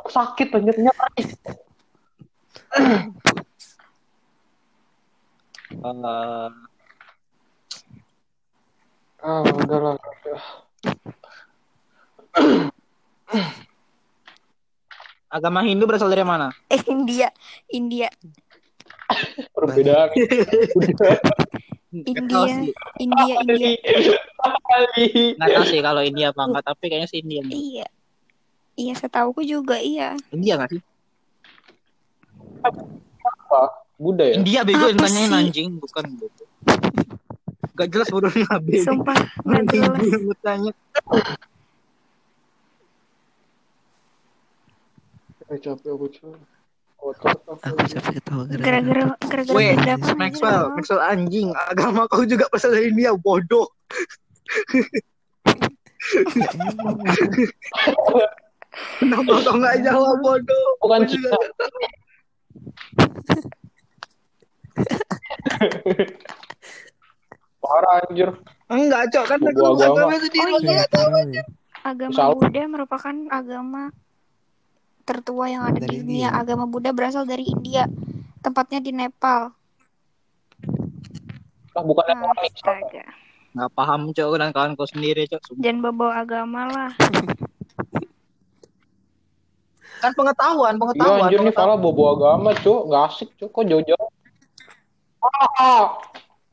Sakit anjirnya. Eh, Ah, udahlah. Agama Hindu berasal dari mana? Eh India, India, Perbedaan. India. India, India. Nggak tahu sih kalau India apa enggak, tapi kayaknya sih India. Iya. Iya, setauku juga iya. India nggak sih? Apa? Buddha ya? India bego yang sih? anjing, bukan bodoh. Gak jelas bodohnya Abe. Sumpah, nggak Anjing jelas. yang bertanya. Eh, capek aku cuy. Aku. Capek ketawa gara-gara Gara-gara gara-gara Weh, Maxwell, Maxwell anjing. Agama kau juga dari India, bodoh. Kenapa kau nggak jawab bodoh? Bukan Gua juga Cina. nggak tahu. Parah anjir. Enggak, Cok. Kan agama. agama sendiri. Oh, iya. ya. Agama. Buddha merupakan agama tertua yang ada Dari di dunia. India. Agama Buddha berasal dari India. Tempatnya di Nepal. Lah bukan Nepal Astaga. Nggak paham, Cok. Dan kawan kau sendiri, Cok. Jangan bawa agama lah. Kan pengetahuan, Iya pengetahuan. anjir nih. Fala bobo agama cuy, nggak asik cuy, kok jauh-jauh. Ah,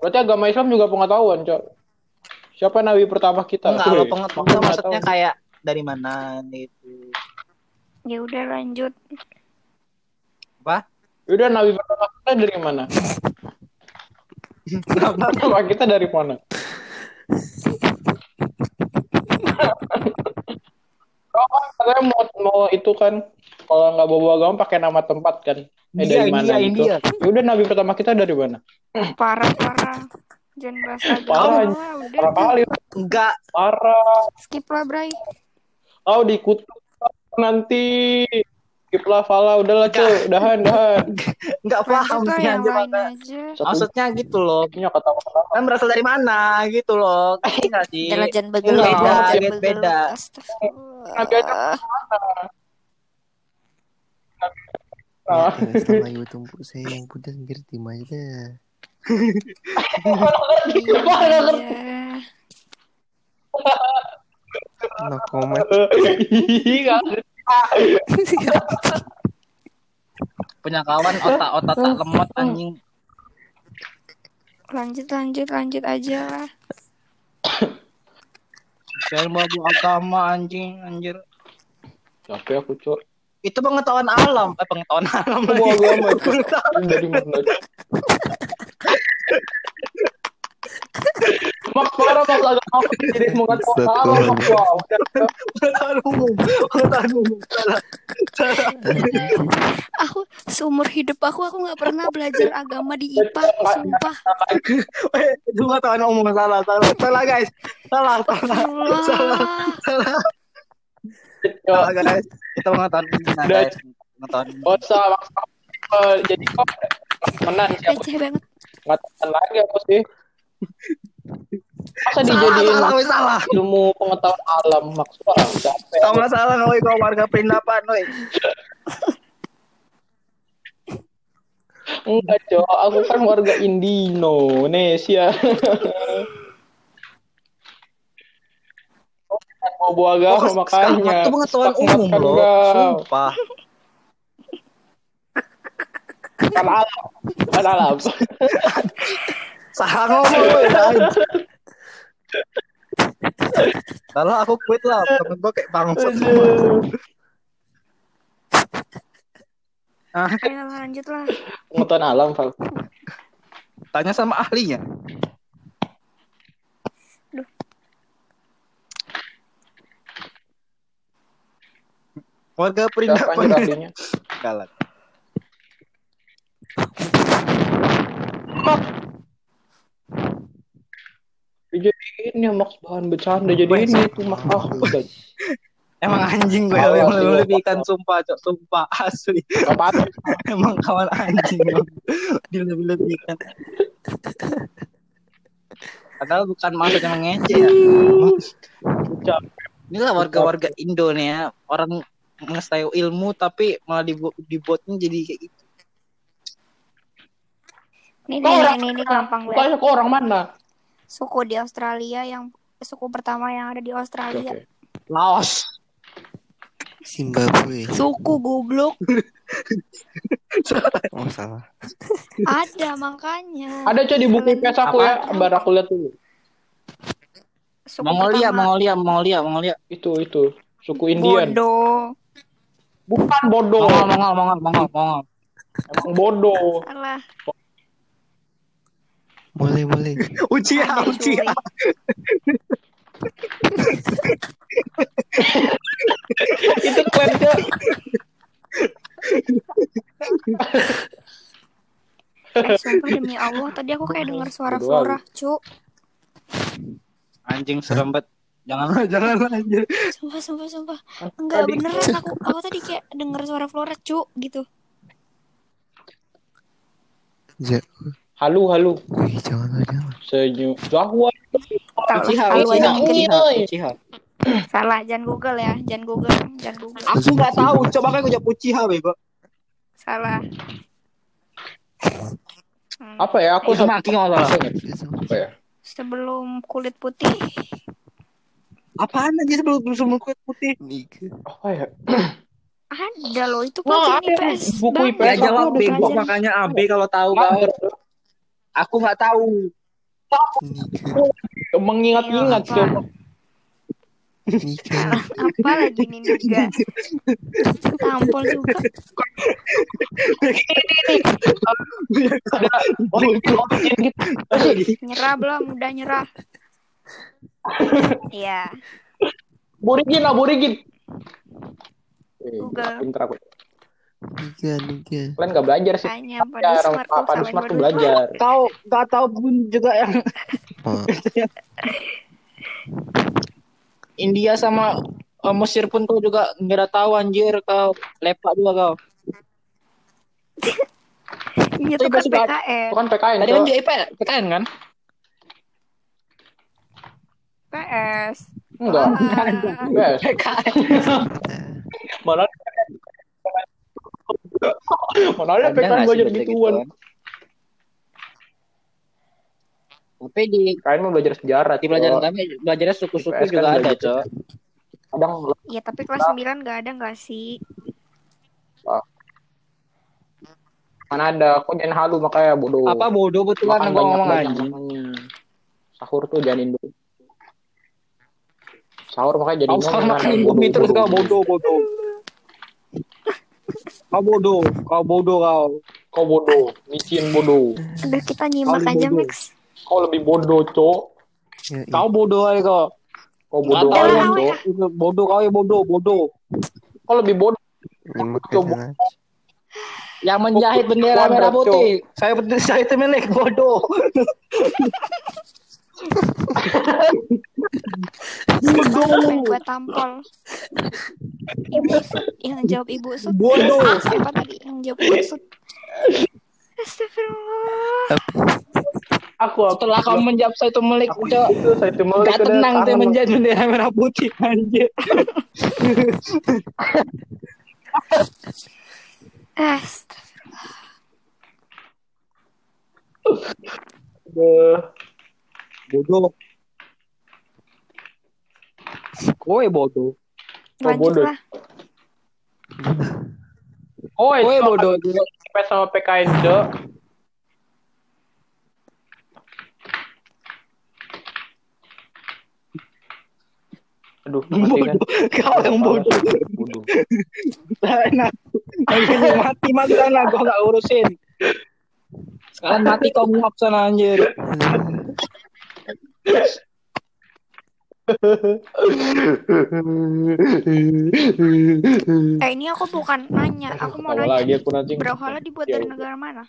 berarti agama Islam juga pengetahuan cuy. Siapa nabi pertama kita? Enggak, kalau pengetahuan maksudnya tahu. kayak dari mana gitu. Ya udah lanjut. Apa? Udah nabi pertama kita dari mana? Nabi pertama kita dari mana? Kan katanya mau mau itu kan kalau nggak bawa agama pakai nama tempat kan? Eh India, dari mana India, gitu? India. Ya udah nabi pertama kita dari mana? Parah-parah. Jangan bahas Parah, agama Parah kali, Enggak, parah. skip lah, Bray. Kau dikutuk nanti. Skip lah Fala, udahlah cuy, udahan, udahan. enggak paham sih yang anjir Maksudnya gitu loh. punya kata kata. Kan berasal dari mana gitu loh. Iya nggak sih? Jalan jangan Enggak, begelut, beda, beda, beda. Nabi Adam Astagfirullah. Nah, Ya, sama ibu tumpuk saya yang sendiri tim aja dah. Iya. No comment. Punya kawan otak-otak tak lemot anjing. Lanjut, lanjut, lanjut aja lah. Jangan bawa agama anjing anjir. Capek aku cuy. Itu pengetahuan alam, eh pengetahuan alam. Lagi. agama cuy. Dari mana? Mak parah mak agama jadi mau kata salah mak wow. Pengetahuan umum, pengetahuan umum. Salah, salah. Aku seumur hidup aku aku nggak pernah belajar agama di IPA, sumpah. Eh, pengetahuan umum salah, salah, salah guys, salah, salah, salah, salah, Yo, guys. Nah, Udah. guys. Pengetahuan umum. Oh. Eh, Jadi kok temenan sih aku Receh banget. nggak temenan lagi aku sih. Masa Salah, dijadiin salah, salah. ilmu pengetahuan alam maksudnya capek. Sama salah ngoi kau warga perindapan, woi. Enggak, Cok. Aku kan warga Indonesia. Mau bawa agama Oh, makanya. Itu pengetahuan umum kau. Sumpah. Kan alam. Kan alam. Salah ngomong lain. Salah aku quit lah. Temen gue kayak bangsa. Aduh. Ah, Ayo lanjut lah. Pengetahuan alam, Val. tanya sama ahlinya. Warga ahlinya? Galak. Dijadiin ya Max bahan bercanda jadi ini tuh Max ah Emang anjing gue yang sih, lebih-lebihkan sumpah, cok. Sumpah asli. apa Emang kawan anjing. Bang. Dilebih-lebihkan. Padahal bukan maksudnya mengejek ya. ucap Inilah warga-warga Indo nih ya. Orang ngestai ilmu tapi malah dibuat dibuatnya jadi kayak gitu. Nih, Kau nih, orang nih, nih, nih, gampang banget. Kok orang mana? suku di Australia yang suku pertama yang ada di Australia. oke. Laos. Zimbabwe. Suku goblok. Oh salah. Ada makanya. Ada coy di buku IPS aku ya, biar aku lihat dulu. Suku Mongolia, pertama. Mongolia, Mongolia, Mongolia. Itu itu suku Indian. Bodoh. Bukan bodoh, Mongol, Mongol, Mongol, Mongol, Mongol. emang bodoh. Salah. Uchiha, Ada, Uchiha. cuy. itu klan coy. Eh, sumpah demi Allah, tadi aku kayak dengar suara Flora, cu. Anjing serem banget. Jangan, jangan anjir. Sumpah, sumpah, sumpah. Enggak Tadi- beneran aku. Aku tadi kayak dengar suara Flora, cu, gitu. Ja Halu halu. Wih jangan lah jangan. Senyum. Uchiha, Halu aja. Salah, jangan Google ya, jangan Google, jangan Google. Aku nggak tahu, coba kan gue jawab Uchiha, bego. Salah. Hmm, Apa ya? Aku nggak salah. apa ya? sebelum kulit putih. Apaan aja sebelum sebelum kulit putih? Apa ya? Ada loh, itu pelajaran ada IPS. buku. IPS Ya aku jawab bego pelajaran. makanya AB kalau tahu kau. Aku nggak tahu. Nika. Mengingat-ingat coba. apa? Lagi nih juga? Tampol juga. Oh, gitu. Nyerah belum? Udah nyerah. Iya. Aborigin, aborigin. Eh, Google. Pinter aku. Nika. Nika. Kalian nggak belajar sih. Tanya pada smart orang pada smart tuh belajar. Kau nggak tahu pun juga yang India sama eh, Mesir pun kau juga nggak tahu anjir kau lepak juga kau. Itu Tapi kan PKN. Itu kan PKN. Tadi kan juga IP, PKN kan? PS. Enggak. Yes. PKN. Mana Mana ada sih belajar gituan. Tapi di PKN mau belajar sejarah. di pelajaran kami belajarnya suku-suku IPS kan juga ada. Cok. Kadang Iya, tapi kelas 9 nggak ada nggak sih? mana ada kok jangan halu makanya bodoh. Apa bodoh betulan gua ngomong makanya. Sahur tuh jangan Indo. Sahur makanya jadi Kau sekarang makan Indomie terus kau bodoh bodoh. Kau bodoh, kau bodoh kau. Kau bodoh, micin bodoh. Udah kita nyimak aja, bodoh. Max. Kau lebih bodoh, Cok. ya, iya. Kau bodoh aja kau. Kau bodoh Cok. ya. itu bodoh kau ya bodoh bodoh. Kau lebih bodoh. Coba. Yang menjahit bendera merah putih. Saya betul saya itu milik bodoh. Sampai gua tampol. Ibu Sud yang jawab Ibu Sud. Bodoh. Ah, siapa tadi yang jawab Ibu Sud? Astagfirullah. Aku aku Setelah kau menjawab saya itu milik, Cok. itu saya itu mau Gak tenang dia menjahit bendera merah putih anjir. Astagfirullah. Bodoh. Kowe bodoh. Lanjutlah. Oh, Kowe bodoh. IPS sama PKN, Cok. Aduh, kan. Bodoh. Kau yang bodoh. Bodoh. Sana. Anjir, mati mati sana gua gak urusin. Sekarang mati kau nguap sana anjir. Eh ini aku bukan nanya, aku mau Tahu nanya. lagi aku nanti. Brawlhalla dibuat dari negara mana?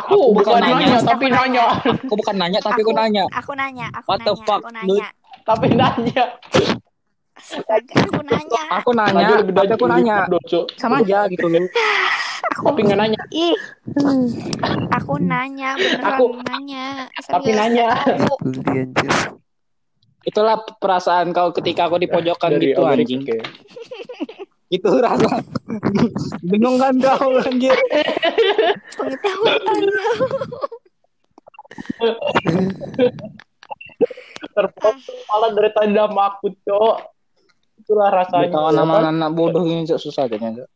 Aku bukan nanya, tapi Aku nanya. Aku bukan nanya tapi aku nanya. Aku nanya, aku What the nanya, fuck, aku nanya. Tapi nanya. Astaga, aku nanya. Aku nanya, Nanya tapi aku nanya. Sama aja gitu. Aku Tapi nggak nanya. Ih. Aku nanya, beneran Aku- nanya. Tapi Serius, nanya. aku. Itulah perasaan kau ketika aku di pojokan Dari gitu anjing. oke. Itu rasa. Bingung kan kau anjir. Pengetahuan. Terpotong malah dari tanda aku, Cok. Itulah rasanya. Kawan ya nama anak bodoh ini Cok, susah kayaknya. Cok.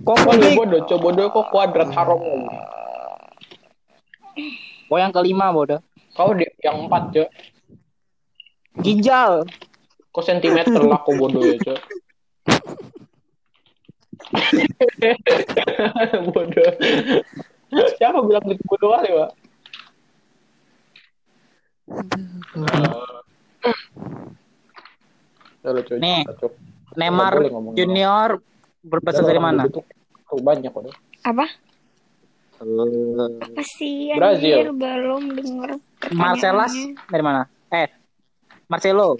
Kok nih? bodoh, Cok? Bodoh kok kuadrat haram lagi. Kok yang kelima bodoh? Kau di yang empat, Cok. Ginjal. Kok sentimeter lah kok bodoh ya, Cok. bodoh. Siapa bilang gitu bodoh kali, Pak? Nih. Neymar Junior berasal dari mana? Oh, banyak kok. Apa? Eh, Apa sih Brazil. anjir belum denger Marcelas dari mana? Eh, Marcelo.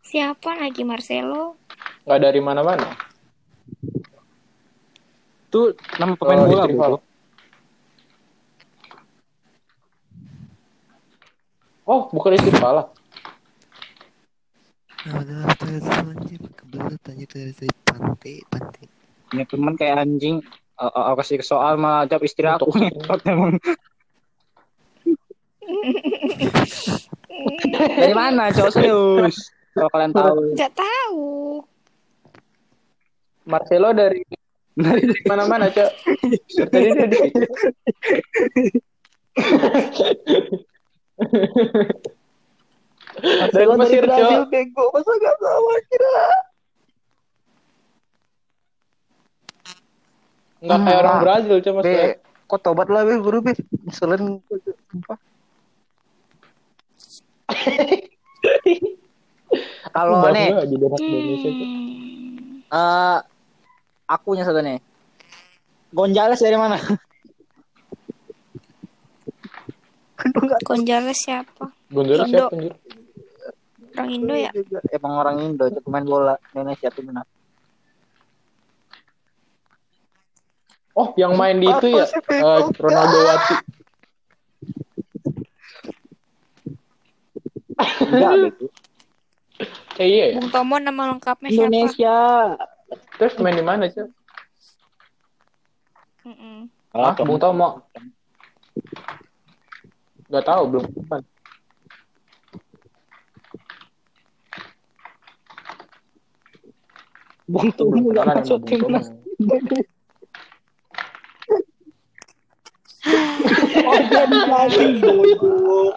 Siapa lagi Marcelo? Nggak dari mana-mana. Itu nama pemain Oh, bola, bodoh. Oh, bukan istiqlal. Nah, kebelet anjir dari dari pantai pantai. Punya teman kayak anjing. Eh, Aku kasih soal mah jawab istri aku ngetot emang. Dari mana? Coba serius. Kalau kalian tahu. Nggak tahu. Marcelo dari Dari mana-mana, Cok. Tadi dia di dari Mesir, Cok. bego. Masa gak sama kira? Nggak kayak Hmm, orang ah. Brazil, Cok, Mas. Be, kok tobat lah be guru be. Ngeselin. Sumpah. Kalau nih, jadi anak Indonesia, Cok. Hmm. eh aku nya satu nih. Gonzales dari mana? Gonzales siapa? Indo. siapa, anjir? Orang Indo ya? Emang orang Indo, itu pemain bola Indonesia tuh benar. Oh, yang main di itu ya? Sih, Bego? Ronaldo Wati. Enggak gitu. Eh, iya ya? Bung Tomo nama lengkapnya siapa? Indonesia. Terus main di mana, Cok? Mm-mm. Ah, Bung Tomo. Gak tahu, belum. Kapan? Bung Tomo kenalan masuk timnas. Oh, jadi lagi bodoh.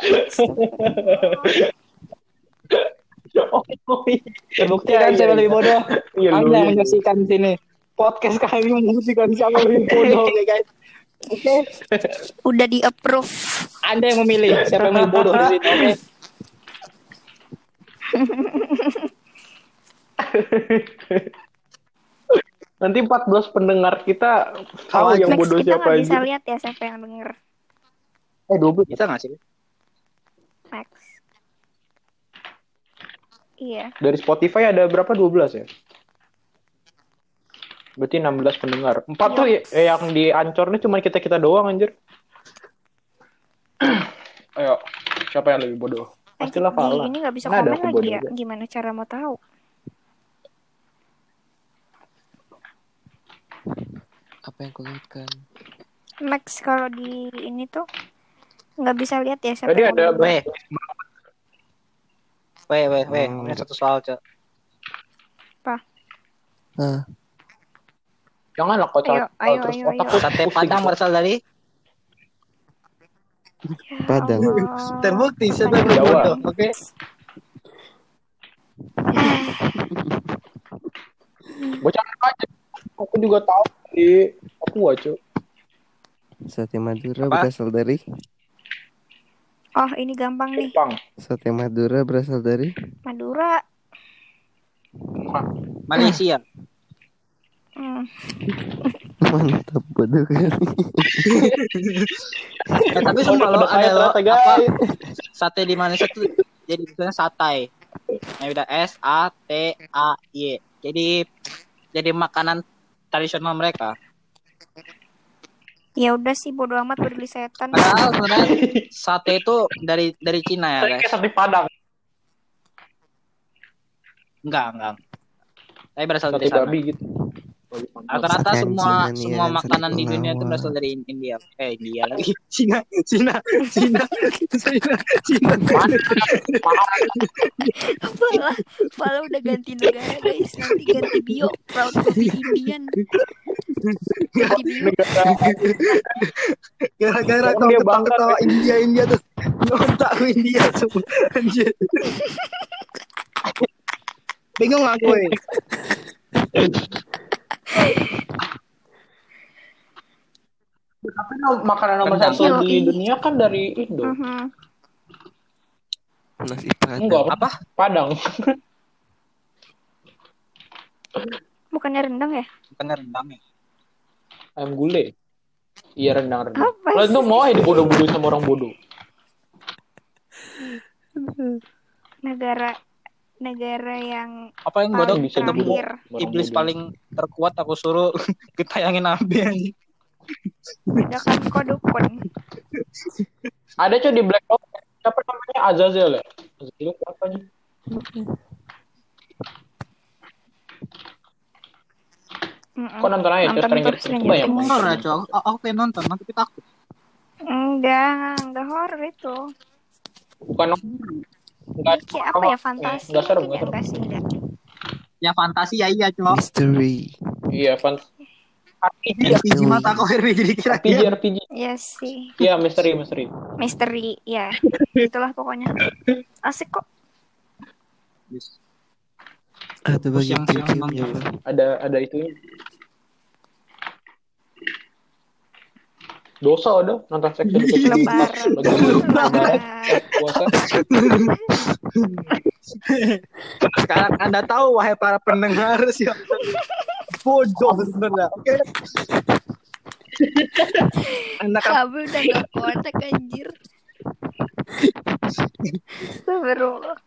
Terbukti kan iya, siapa iya. lebih bodoh? Iya, lu. Anda yang menyaksikan sini. Podcast kami membuktikan siapa lebih bodoh, oke guys. Oke, Udah di approve. Anda yang memilih siapa yang lebih bodoh di sini, oke? Nanti 14 pendengar kita tahu Oh, yang bodoh kita siapa nggak bisa aja. lihat ya siapa yang denger. Eh, 12. Bisa nggak sih? Max. Iya. Dari Spotify ada berapa? 12 ya? Berarti 16 pendengar. Empat Iya. tuh ya- eh, yang di Ancornya cuma kita-kita doang anjir. Ayo, siapa yang lebih bodoh? Pastilah Fala. ini nggak bisa Nggak komen lagi ya? juga. Gimana cara mau tahu? Apa yang kau lihatkan? Max kalau di ini tuh nggak bisa lihat ya siapa Tadi ada. Weh. Weh, weh, weh. Hmm. Punya satu soal, Cok. Ah, Janganlah kau Ayo, tahu ayo, terus ayo, otak ayo. Sate Padang berasal dari Ya Padang. Allah. terbukti siapa yang lebih lebih Jawa. bodoh, oke? Bocah aja. Aku juga tahu di Papua, cuy. sate Madura Apa? berasal dari Oh ini gampang nih. Jepang. sate Madura berasal dari Madura. Malaysia. Hmm. mantap bodoh kali. Eh, tapi sumpah lo ada lo apa sate di Malaysia tuh jadi tulisannya satai. Yang udah S A T A Y. Jadi jadi makanan tradisional mereka. Ya udah sih bodo amat berdiri setan. Padahal sebenarnya sate itu dari dari Cina ya Saya guys. sate Padang. Enggak, enggak. Tapi berasal Sate dari sana. babi gitu. Rata-rata semua Cina nih semua kan, makanan di dunia itu berasal dari India. Eh India lagi. Cina, Cina, Cina, Cina, Cina. Pala, Pala udah ganti negara guys. Nanti ganti bio. Proud to be Indian. Gara-gara kau ketawa-ketawa India India tuh. Nontak India semua. Anjir. Bingung aku. eh. Tapi makanan nomor Rendang. satu di dunia kan dari Indo. Mhm. Nasi padang. Enggak, Apa? Padang. Bukannya rendang ya? Bukannya rendang ya? Ayam gulai. Iya rendang-rendang. Apa Lo itu mau aja dibodoh-bodoh sama orang bodoh. Negara negara yang Apa yang bodoh? paling bisa terakhir. Iblis paling terkuat aku suruh ditayangin Nabi anjing. Beda kan kodukun. Ada cuy di Black Ops. Siapa namanya Azazel ya? Azazel apanya? Mm-mm. Kok nonton aja Nonton Stranger terus Things? Stranger Banyak Things. banget. Horor aja. Aku, aku pengen nonton, nanti kita takut. Enggak, enggak horor itu. Bukan enggak Kayak apa ya fantasi? Enggak serem, mungkin enggak ya? sih, enggak. Ya fantasi ya iya cuma. Mystery. Iya, fan. RPG, RPG mata aku RPG jadi kira RPG, RPG. Iya sih. Iya, misteri, misteri. Misteri, ya. Itulah pokoknya. Asik kok. Ada bagian. Bang. Ada ada itunya. Dosa udah nonton Education pas Lebaran. puasa. Sekarang Anda tahu wahai para pendengar siapa bodoh sebenarnya. Oke. Anda kan Kabel udah gak kotak anjir. Astagfirullah.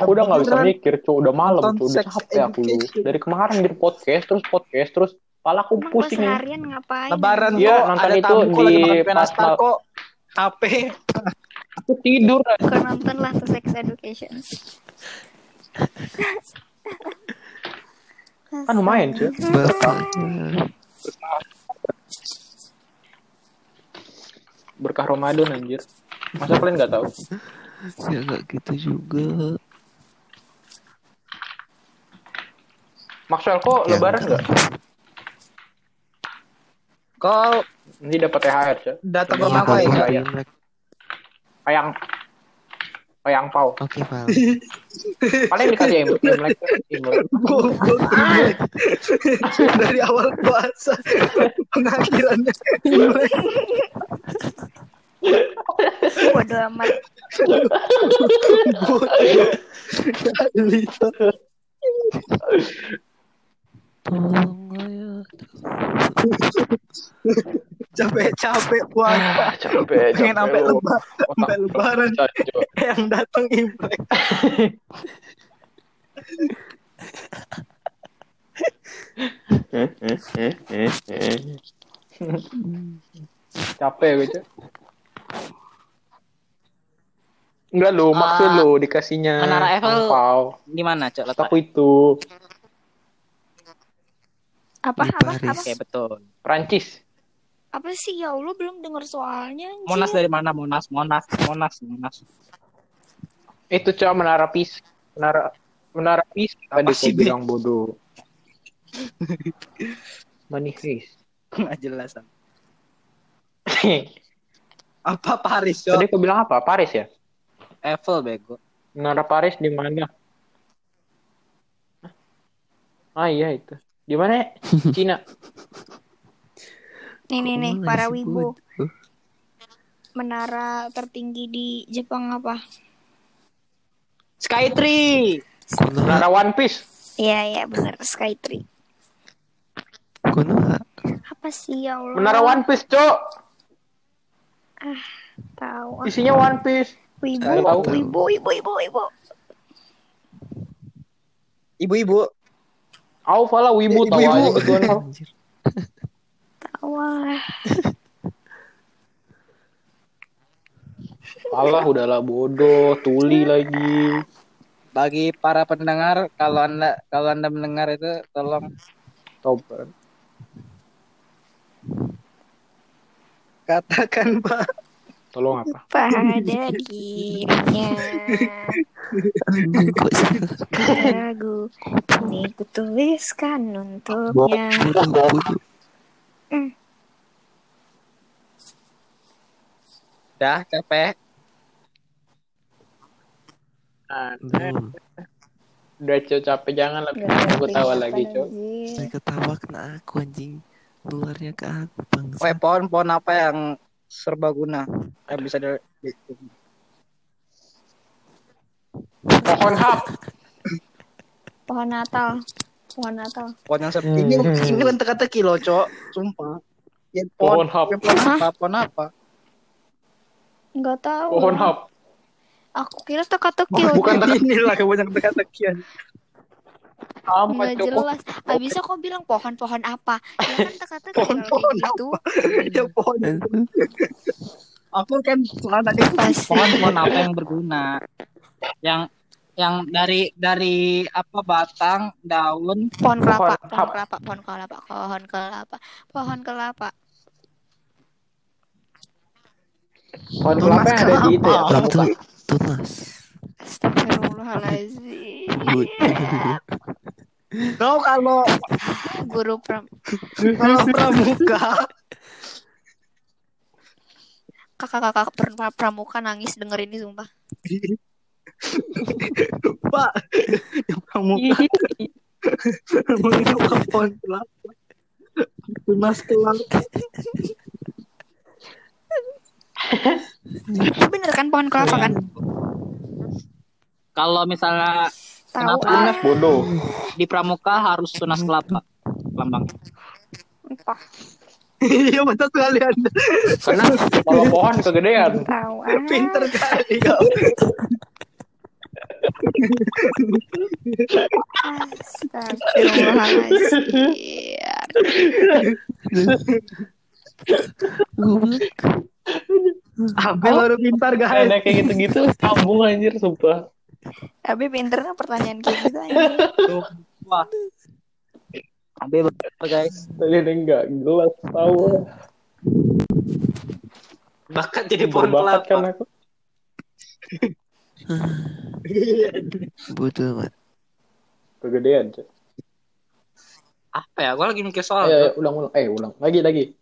Aku udah nggak bisa mikir, cuy. Udah malam, cuy. Udah capek aku. Dari kemarin di podcast, terus podcast, terus pala aku Emang pusing seharian ngapain? lebaran Iya, kok nonton ada itu tamu lagi di mal- kok HP Aku tidur. Kau nonton lah tuh sex education. Kan lumayan, cuy. Bapaknya. Berkah Ramadan anjir. Masa kalian nggak tahu? Ya nggak gitu juga. Maxwell kok Ya, lebaran enggak. nggak? Kau Nanti dapat THR, Kalau aku enggak ya ya. Ayang Ayang pau. Oke, Val. Paling dikasih Imlek, Imlek, dari awal puasa pengakhirannya Imlek. Bodo amat. Lita. Ya. capek-capek puasa Ah, capek, pengen sampai lu. lebaran sampai lebaran yang datang Imlek Capek gue, Cok. Enggak lu, maksud Ah, lu dikasihnya Menara Eiffel. angpau. gimana cok letak Aku itu Apa Di apa Paris. apa? Oke betul Prancis. Apa sih ya Allah belum dengar soalnya anjir. Monas dari mana Monas Monas Monas Monas Itu cuma menara pis. Menara menara pis tadi sih, bilang bodoh. Manifest. nggak jelas apa Paris Tadi cok kau bilang apa? Paris ya? Eiffel bego Menara Paris di mana? Ah iya itu. Di mana? Cina. Nih nih nih para wibu. Menara tertinggi di Jepang apa? Skytree. Menara One Piece. Iya iya benar Skytree. Konoha. Apa sih ya Allah? Menara One Piece, Cok. Tahu. ah. Isinya One Piece. Wibu, tahu. wibu, wibu, wibu, wibu. ibu-ibu Aku pala wibu tahu Ibu-ibu. aja gituan kau. Anjir. Tahu ah. Allah udahlah bodoh, tuli lagi. bagi para pendengar kalau anda kalau anda mendengar itu tolong Tobat. katakan pak Tolong apa? pada dirinya ragu. Ini kutuliskan untuknya. Dah capek. Belum. Udah Cok, capek. Jangan ada Aku tawa lagi Cok. Saya ketawa kena aku anjing. Luarnya ke aku bangsa. Weh, pohon-pohon apa yang serbaguna yang bisa di, Pohon hap. pohon Natal. Pohon Natal. Pohon yang ser- Hmm. ini ini kan teka-teki loh cok. Sumpah. Ya, Pohon hap. ya, pohon apa pohon apa? Nggak tahu. Pohon hap. aku kira teka-teki Bukan teka- inilah kebanyakan teka-tekian Nggak jelas. Abisnya kok bilang pohon-pohon apa? Ya kan kalau Pohon-pohon kayak gitu. ya pohon. Aku kan soal tadi Pasti. pohon pohon apa yang berguna? Yang yang dari dari apa batang daun? Pohon kelapa Pohon kelapa pohon kelapa pohon kelapa pohon kelapa. Pohon kelapa yang ada di itu ya. Itu tunas. Astagfirullahaladzim Kau kalau guru pram kalau pramuka. Kakak-kakak pra- pramuka nangis denger ini sumpah. Pak yang pramuka. Pramuka pohon kelapa tunas kelapa bener kan pohon kelapa kan? Kalau misalnya tahu Kenapa? ah Tunas bodoh. di pramuka harus tunas kelapa lambang entah iya betul sekali anda Karena kalau pohon kegedean. tahu ah pinter kali kau Astagfirullahaladzim Goblok. Abel baru pintar guys Kayak kayak gitu-gitu sambung anjir sumpah. Tapi pinternya pertanyaan kayak gitu aja. wah Abel pintar guys Tadi ada enggak jelas tahu. bakat jadi pohon Berbakat kan kelapa aku. Bodoh amat. Kegedean, Cok. apa ya gue lagi mikir soal ayo, ulang ulang. Eh, ulang. Lagi lagi.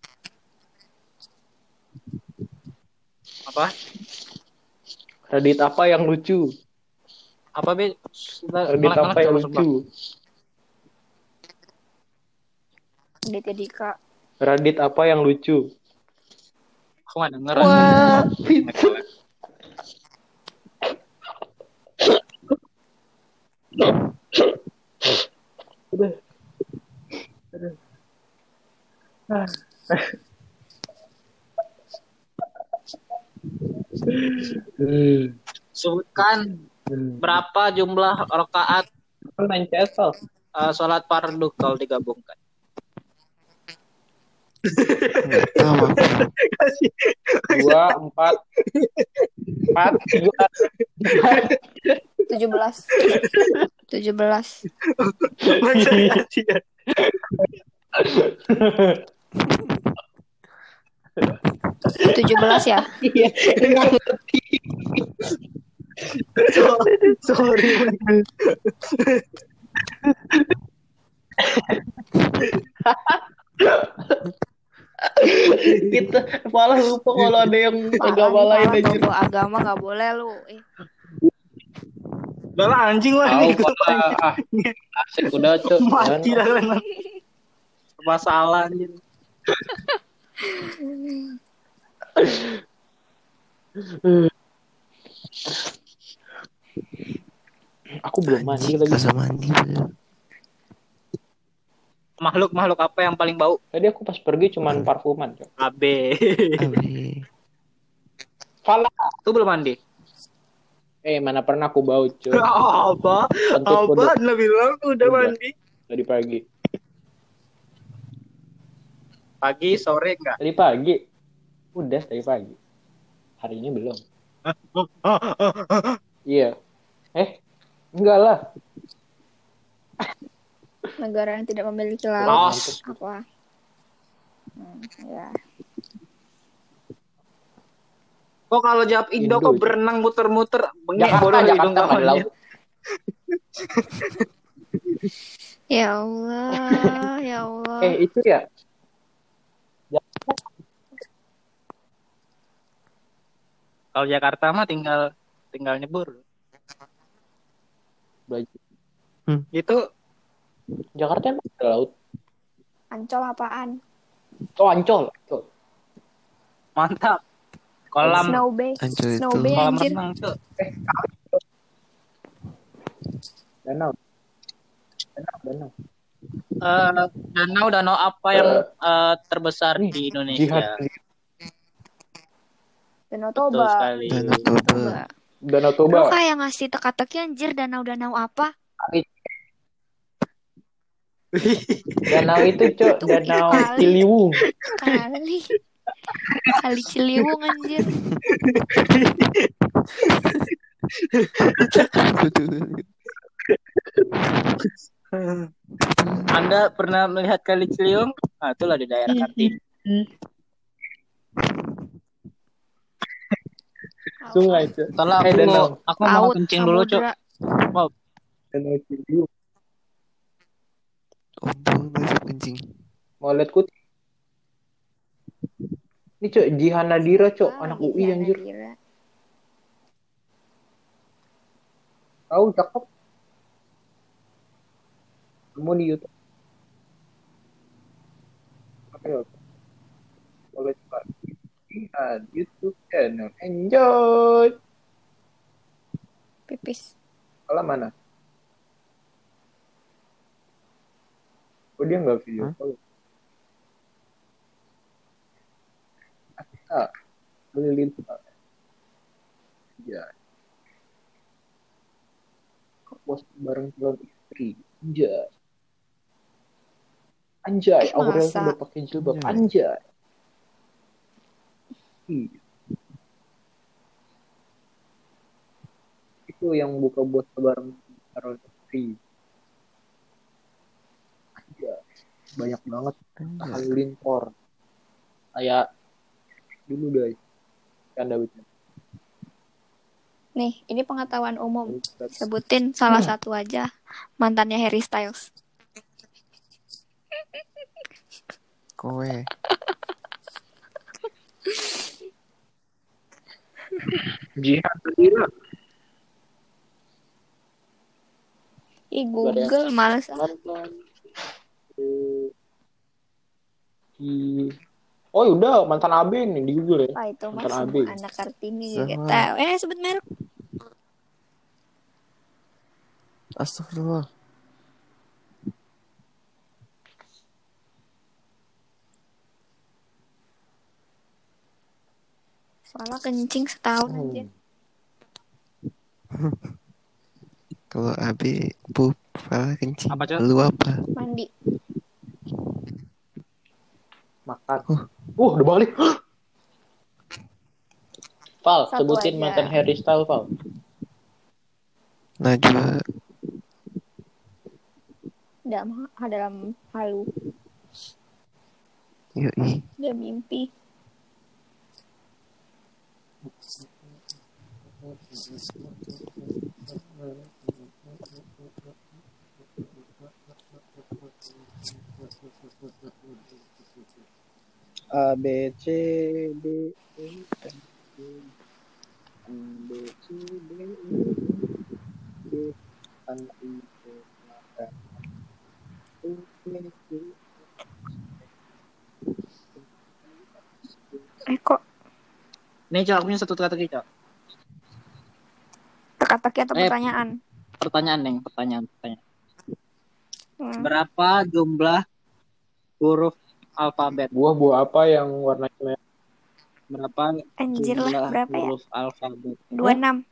apa Radit apa yang lucu? Apa be Radit apa yang lucu? Aditya Dika. Radit apa yang lucu? aku nggak denger Wah, Udah. Udah. Ah. Sebutkan. Berapa jumlah rakaat castle. uh, sholat fardu kalau digabungkan. Dua, empat, empat, tiga, tujuh belas. Tujuh belas. Tujuh belas ya? Iya, ngerti. sorry Kita malah lupa kalau ada yang agama lain aja. agama nggak boleh lu. Eh, Udah lah anjing lah ini. Ah, asik udah cok. mati lah kan masalah anjing Aku belum mandi lagi. kasar mandi. makhluk makhluk apa yang paling bau Tadi aku pas pergi cuman parfuman cok. AB Abe. Fala. tuh belum mandi Eh mana pernah aku bau cok. apa apa kuduk anda bilang udah Udah. mandi tadi pagi. pagi sore enggak Tadi pagi. Udah tadi pagi. Hari ini belum. Iya. Eh, Enggak lah. Negara yang tidak memiliki laut. Laos. Apa? Hmm, ya. Kok kalau jawab Indo, Indo, kok berenang muter-muter bengek Jakarta, bodoh Jakarta hidung laut. Ya Allah, ya Allah. Eh itu ya. Kalau Jakarta mah tinggal tinggal nyebur. Belajar. Itu Jakarta emang ada laut. Ancol apaan? Oh Ancol. Ancol. mantap. Kolam Snow Bay. Ancol itu Snow Bay kolam anjir. renang tuh. Danau. Danau. Danau. Eh, danau danau apa yang eh, terbesar di Jihad. Indonesia? Danau Betul Toba. sekali. Danau Toba. Toba. Danau Lu Toba. kayak ngasih teka-teki anjir danau-danau apa? Danau itu cok. Danau kali. Ciliwung. Kali. Kali Ciliwung anjir. Anda pernah melihat Kali Ciliwung? Nah, itulah di daerah Kartini. Sungai cok. Eh, aku danau. aku mau kencing dulu, Cuk. samudra. Danau Ciliwung. Oh, kencing. Mau lihat kut? Ini cok Jihan Nadira cok. Ah, Anak UI anjir. Nadira. Tahu cakep. Kamu di YouTube. Oke oke. Boleh coba. Jihan YouTube channel. Enjoy. Pipis. Kalau mana? Oh dia nggak video call. Ah, Lilin. Ya. Kok bos bareng calon istri. Anjay. Anjay? Aurel udah pakai jilbab. Anjay. Iya. Itu yang buka bos bareng calon istri. Anjay. Banyak banget Anjay. halilintar. Kayak dulu guys. Canda bercanda. Nih, ini pengetahuan umum. Sebutin salah satu aja mantannya Harry Styles. Kowe. Jihad Nadira. Ih, Google males ah. eh, oh udah mantan AB nih di Google ya Apa itu mas Mantan AB. anak kartini juga Sama. tahu. Eh sebut merek. Astagfirullah. Soalnya kencing setahun Oh. aja. Kalau AB pup, Fala kencing. Apa, Cok? Lu apa? Mandi. makan Huh. uh udah balik Val Satu sebutin aja. mantan Harry Styles Val Najwa. Dalam dalam halu Yoi. dan mimpi. A B C D E F G A B C D E D N I O F U V W Eh kok Nih, Cok, aku punya satu kata Cok. teka-teki atau Eh. pertanyaan? Pertanyaan, Neng. Pertanyaan, pertanyaan. Hmm. Berapa jumlah huruf alfabet? buah-buah apa yang warnanya merah Berapa Anjir lah jumlah berapa ya? huruf alfabet? 26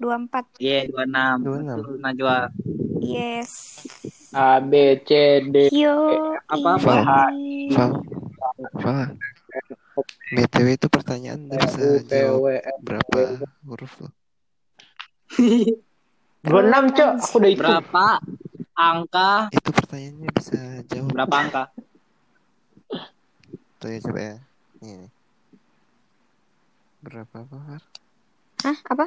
24 Iya, 26. 26. Betul, Najwa. Yes. A B C D Yo. Apa, apa? ih. Fal. BTW itu pertanyaan udah bisa jawab berapa huruf lo? 26 cok, aku udah hitung. Berapa angka? Itu pertanyaannya bisa jawab. Berapa angka? Tuh ya coba ya. Ini. nih. Berapa apa, Far? Hah? Apa?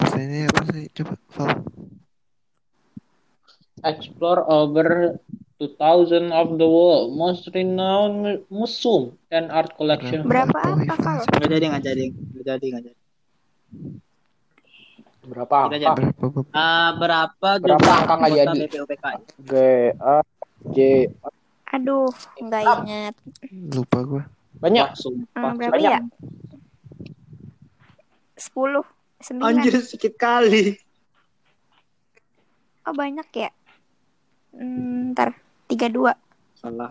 Pertanyaannya apa sih? Coba, Val. Explore over 2000 of the world most renowned mu- museum and art collection. Berapa apa, ya, Val? Far? Nggak jadi, nggak jadi, nggak jadi, nggak jadi. Berapa angka? Berapa, Bob? Ah, berapa Berapa jumlah angka nggak anggota jadi? G A J Aduh, nggak inget. Lupa gua. banyak. Hmm, berapa banyak. ya? Sepuluh. Sembilan. Anjir, sedikit kali. Oh, banyak ya? Hmm, ntar. Tiga dua. Salah.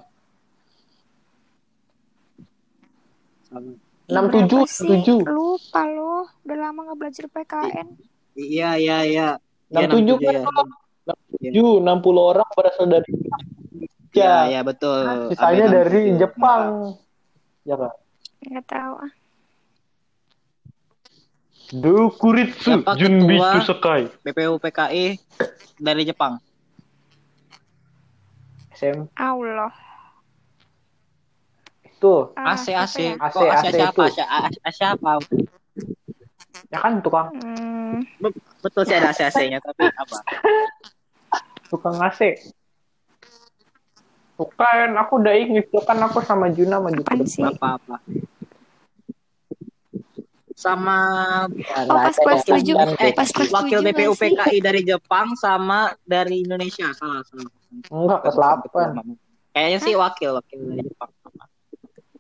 Salah. Ih, 67, berapa sih? 67. Lupa loh. Udah lama nggak belajar PKN. Iya, iya, iya. Iya, 67 kan ya. kalau 67, 60 orang berasal dari Iya, Indonesia. iya, betul. Sisanya dari 67. Jepang. Ya kan? Nggak tahu ah. Dokuritsu Junbitsu? Sakai. BPUPKI dari Jepang. SM Allah. itu Ah, AC, AC. ya? AC, Kok AC, AC siapa? itu. AC, AC siapa? ya kan tukang Hmm, Betul sih ada AC-AC-nya, tapi apa? tukang AC. Bukan, aku udah inget tuh kan aku sama Juna maju ke apaan sih? depan. Apa-apa. Sama Oh, pas kelas tujuh. eh, Pas kelas wakil? BPUPKI dari Jepang sama dari Indonesia. Salah, salah. Enggak, kelas 8. Kayaknya sih wakil, wakil dari Jepang.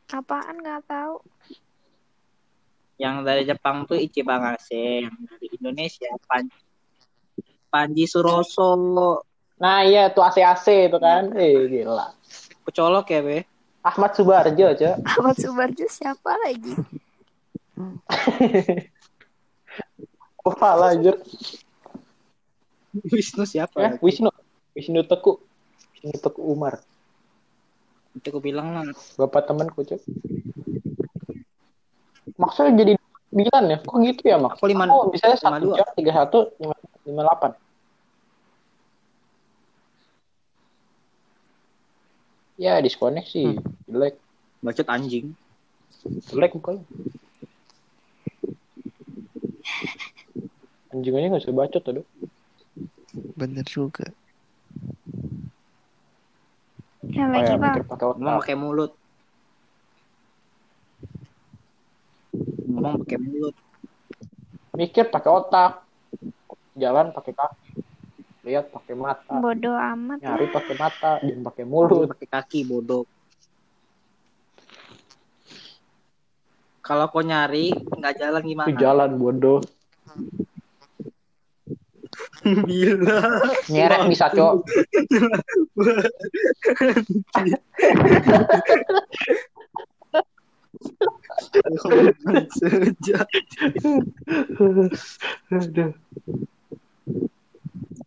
Apaan nggak tahu. Yang dari Jepang tuh Ichiban Ase, yang dari Indonesia Pan Panji Suroso. Nah iya tuh AC-AC itu kan. Eh gila. Kecolok ya, Be? Ahmad Subarjo, Cok. Ahmad Subarjo siapa lagi? Kepala anjir. Wisnu siapa? Eh, Wisnu. Wisnu Teku. Wisnu Teku Umar. Itu aku bilang lah. Bapak temanku, Cok. Maksudnya jadi 9 ya? Kok gitu ya, Mak? Aku lima- Oh, bisa lima 1 dua. jam 31 58. Ya, diskoneksi. Jelek. Bacot anjing. Jelek mukanya. Anjing aja gak usah bacot aduh. Bener juga. Yang Oh lagi ya, bang. mikir pakai Ngomong otak. pakai mulut. Ngomong pakai mulut. Mikir pakai otak. Jalan pakai kaki. Lihat pakai mata. Bodoh amat Nyari pakai mata, diem pakai mulut. pakai kaki bodoh. Kalau kau nyari nggak jalan Itu gimana? jalan bodoh. Bila. Nyerek bisa, Cok.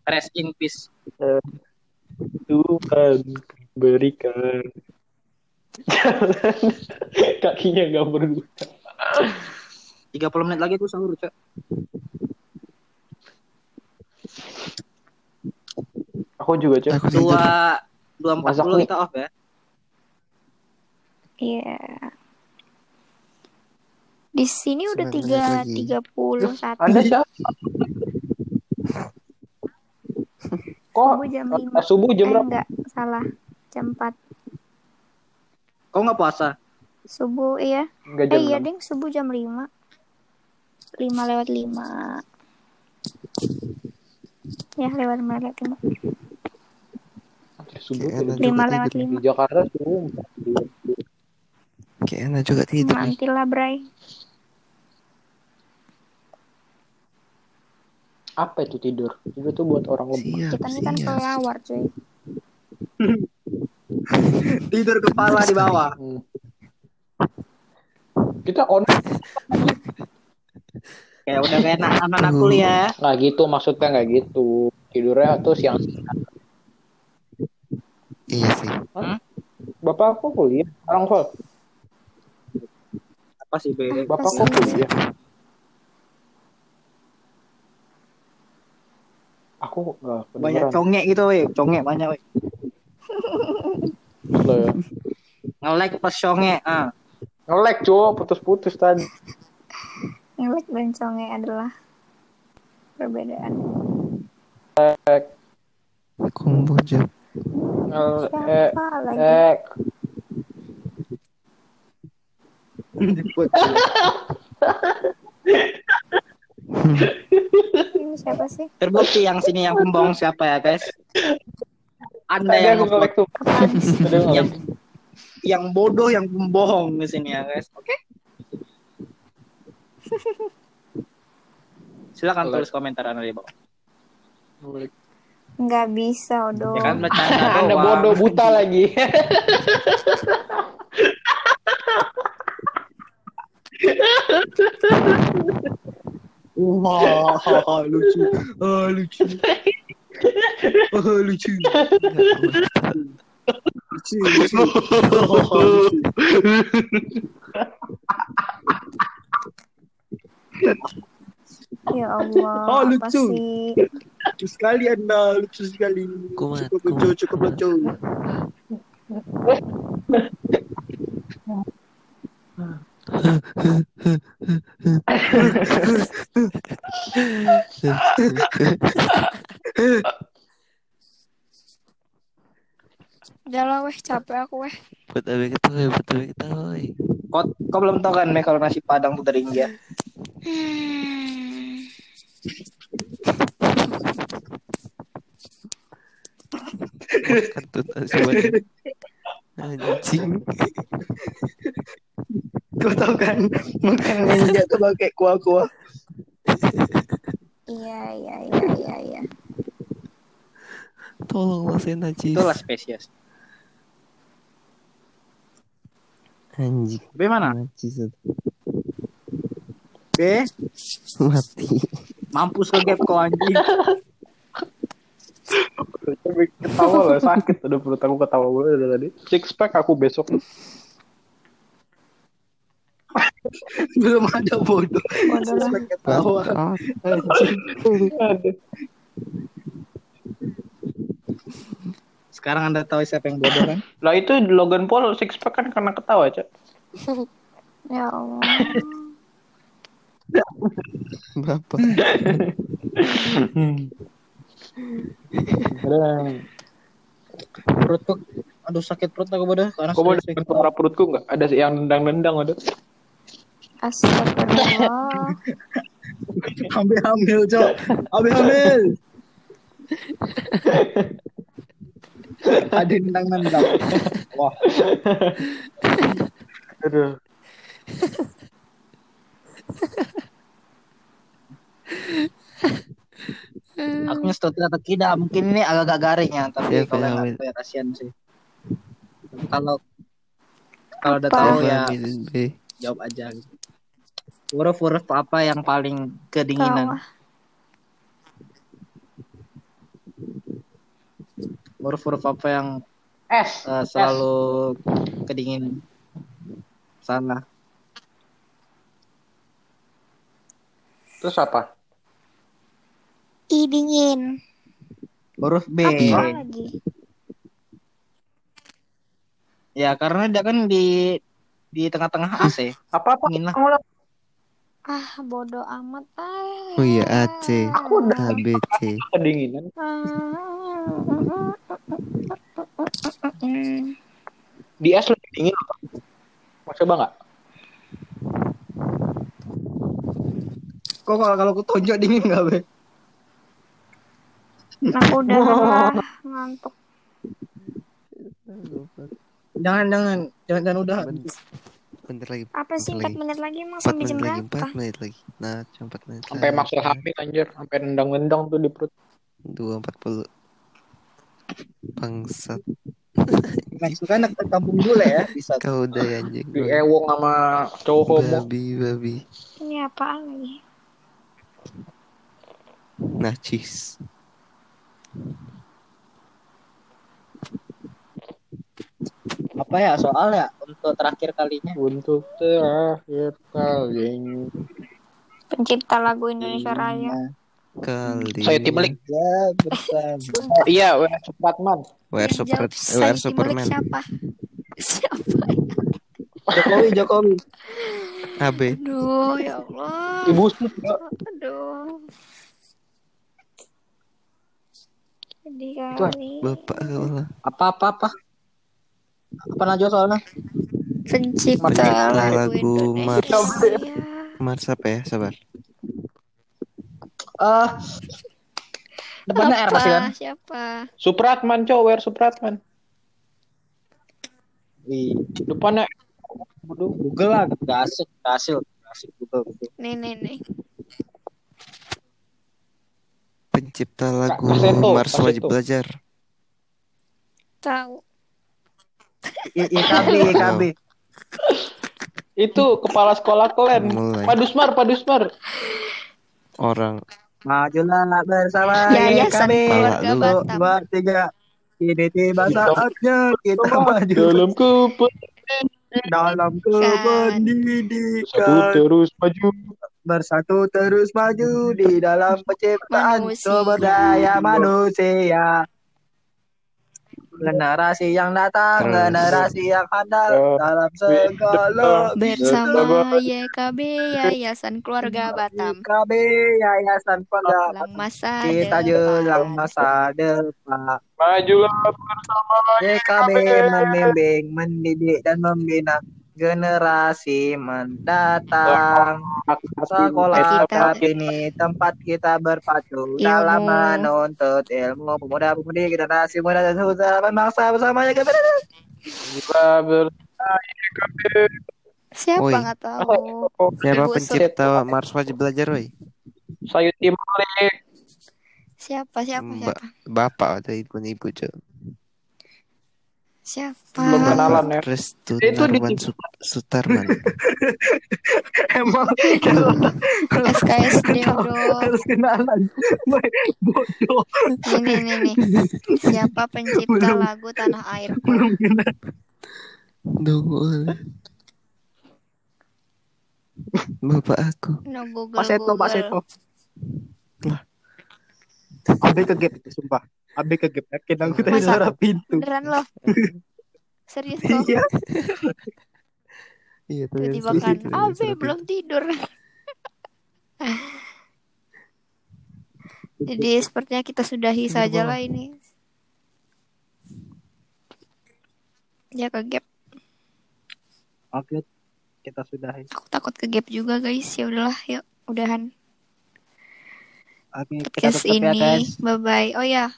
Rest in peace. Tuhan berikan jalan kakinya nggak berguna 30 menit lagi tuh sahur, Cok. aku juga cok Aku. Dua dua empat puluh kita off ya. Iya. Di sini udah tiga tiga puluh satu. anda siapa kok Subuh jam lima. subuh jam Eh, berapa enggak, salah. Jam 4. Kau nggak puasa? Subuh iya. Enggak Eh jam iya, enam. Ding, subuh jam 5. 5 lewat 5. Ya, lewat 5 lewat 5. Anjir, subuh Kayak tuh. enak. 5 juga lewat tidur. 5. di Jakarta subuh Kayak enak juga tidur nih. Mantil lah, Bray. apa itu tidur tidur tuh buat orang lemah Siap, Kita ini kan pelawar, cuy. Tidur kepala di bawah. Hmm. kita on Kayak udah kayak anak anak kuliah. nggak gitu maksudnya nggak gitu tidurnya tuh siang Iya sih. bapak aku kuliah orang kok Apa sih, Be? bapak kok kuliah Aku nggak Banyak congek gitu, weh. Congek banyak, weh. Lo ya. Nge-like pas congek. Ah. Ngelek cowok putus-putus tadi. Ngelek dan conge adalah perbedaan. Komboja. Ngel eh Siapa lagi? eh Ini siapa sih? Terbukti yang sini yang pembohong siapa ya, guys? Anda tadi yang aku ngelek tuh. Yang yang bodoh yang pembohong di sini ya, guys. Oke. Silakan Boleh. tulis komentar Anda di bawah. Ngelek. Nggak bisa, Odo. Ya kan bercanda Anda bodoh buta lagi. Wah, lucu. Ah, lucu. Ah, lucu. Lucu, lucu. Oh, lucu. Ya Allah, Oh, lucu. Lucu sekali Anda, lucu sekali. Kumat, Cukup lucu, kumat, cukup kumat. lucu. Udah lah, weh, capek aku, weh. Buat abe ketawa, buat abe ketawa. Kau, kau belum tahu kan, Mei, kalau nasi padang tuh dari India. Hmm. Nasi padang. Anjing. Kau tahu kan, makanan India tuh pakai kuah-kuah. Iya, iya, iya, iya, iya. Tolonglah saya najis. Itulah spesies. Anjing. Bagaimana? Najis. B, Mati. mampus ke gap kau anjing. ketawa lah sakit udah perut aku ketawa gue dari tadi. Six pack aku besok. Belum ada bodoh. Bodoh. Ketawa. Sekarang Anda tahu siapa yang bodoh kan? Lah itu Logan Paul six pack kan karena ketawa, Cak. Ya Allah. Bapak. Perutku, aduh sakit perut aku bodoh. Karena Kau suara perutku nggak? Ada yang nendang-nendang ada. Astagfirullah. Ambil hamil, Cok. Ambil hamil. Ada nendang-nendang. Wah, Aduh. aku nyetot kata tidak. Mungkin ini agak-agak garing ya, tapi Siapa kalau yang tahu ya kasihan sih. Kalau kalau udah tahu ya B? jawab aja. gitu. Huruf-huruf apa yang paling kedinginan? Huruf-huruf apa yang S. eh, selalu kedinginan? Salah. Terus apa? I dingin. Huruf B. Apa lagi? Ya karena dia kan di di tengah-tengah AC. Apa-apa? Dingin lah. Ah, bodoh amat. Ah. Oh iya AC. Aku udah A B C. kedinginan. Hmm. Di es lebih dingin apa? Mau coba nggak? Kok kalau kalau aku tonjok dingin nggak be? Aku udah lelah, ngantuk. Jangan jangan jangan jangan udah. Bentar, lagi. Apa sih Bentar 4 lagi. menit lagi emang 4 sampai jam menit lagi, berapa? 4 menit lagi. Nah, cuma 4 menit Sampai maksud hamil anjir, sampai nendang-nendang tuh di perut. 2.40. Bangsat. Nah itu kan anak kampung bule ya bisa. Kau udah ya anjing. Di ewong sama cowok homo. Babi, babi. Ini apaan lagi? Najis. Apa ya soal ya untuk terakhir kalinya? Untuk terakhir kali. Pencipta lagu Indonesia Raya. Kali Saya ini Timalik. Ya, bersama. Oh, iya, Wer Supratman. Wear Yang super jawab wear Sai Timalik Superman siapa? Siapa? Jokowi, Jokowi. AB Aduh, ya Allah. Ibu Mbak. Aduh. Jadi kali Bapak Allah Apa apa apa? Apa Najwa soalnya? pencipta Pencipta lagu. Mars. Mars apa ya sabar Eh depannya R Apa? pasti kan? Siapa? Supratman, cowok. Supratman. Ih, depannya. Google lah, gak asik, gak asik, gak asik Google. Google. Nih, nih, nih. pencipta lagu Mars wajib belajar Tahu. I- IKB, IKB. Itu kepala sekolah kalian. Mulai. Pak Dusmar, Pak Dusmar. orang Majulah bersama Yayasan IKB. Keluarga Lalu. Batam. Dua, tiga. Ini tiba saatnya kita maju Dalam kepen dalam satu kependidikan. terus maju. Bersatu terus maju di dalam penciptaan sumber daya manusia. Generasi yang datang, Terus. generasi yang handal Eh, dalam segala Bersama YKB Yayasan Keluarga Batam. IKB Yayasan Keluarga Dalam masa kita jelang masa depan. Majulah bersama YKB membimbing, mendidik dan membina generasi mendatang. Sekolah Kita- saat ini tempat kita berpacu Ilmu. dalam menuntut ilmu pemuda-pemudi generasi muda dan susah bangsa bersamanya ke Majulah bersama Siapa nggak tahu? siapa pencipta Mars wajib belajar woi Sayur Timalik. Siapa? Siapa? Mbak Siapa? bapak atau ibu ibu cok Siapa? Belum kenalan ya. Restu Itu di- Narwan Sutarman Emang SKSD bro. harus kenalan. Bodoh. Nih, nih, nih, nih. Siapa pencipta Belum. lagu Tanah Airku? Belum kenal. Bapak aku No Google Pak Seto, Pak. Seto. Ke gap itu sumpah. Abe ke gap. Yakin aku tadi Masa? suara pintu. Beneran loh. Serius kok. Iya. Iya tuh Tiba-tiba kan, Abe belum tidur. Jadi sepertinya kita sudahi saja lah ini. Ya ke gap. Oke. Kita sudahi. Aku takut ke gap juga guys. Ya udahlah, yuk udahan Oke, kita ya ini. guys. Bye bye. Oh ya.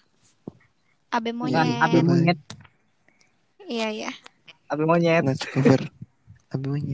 Abe monyet. Abe monyet. Iya ya. Abe monyet. Cover. Abi monyet.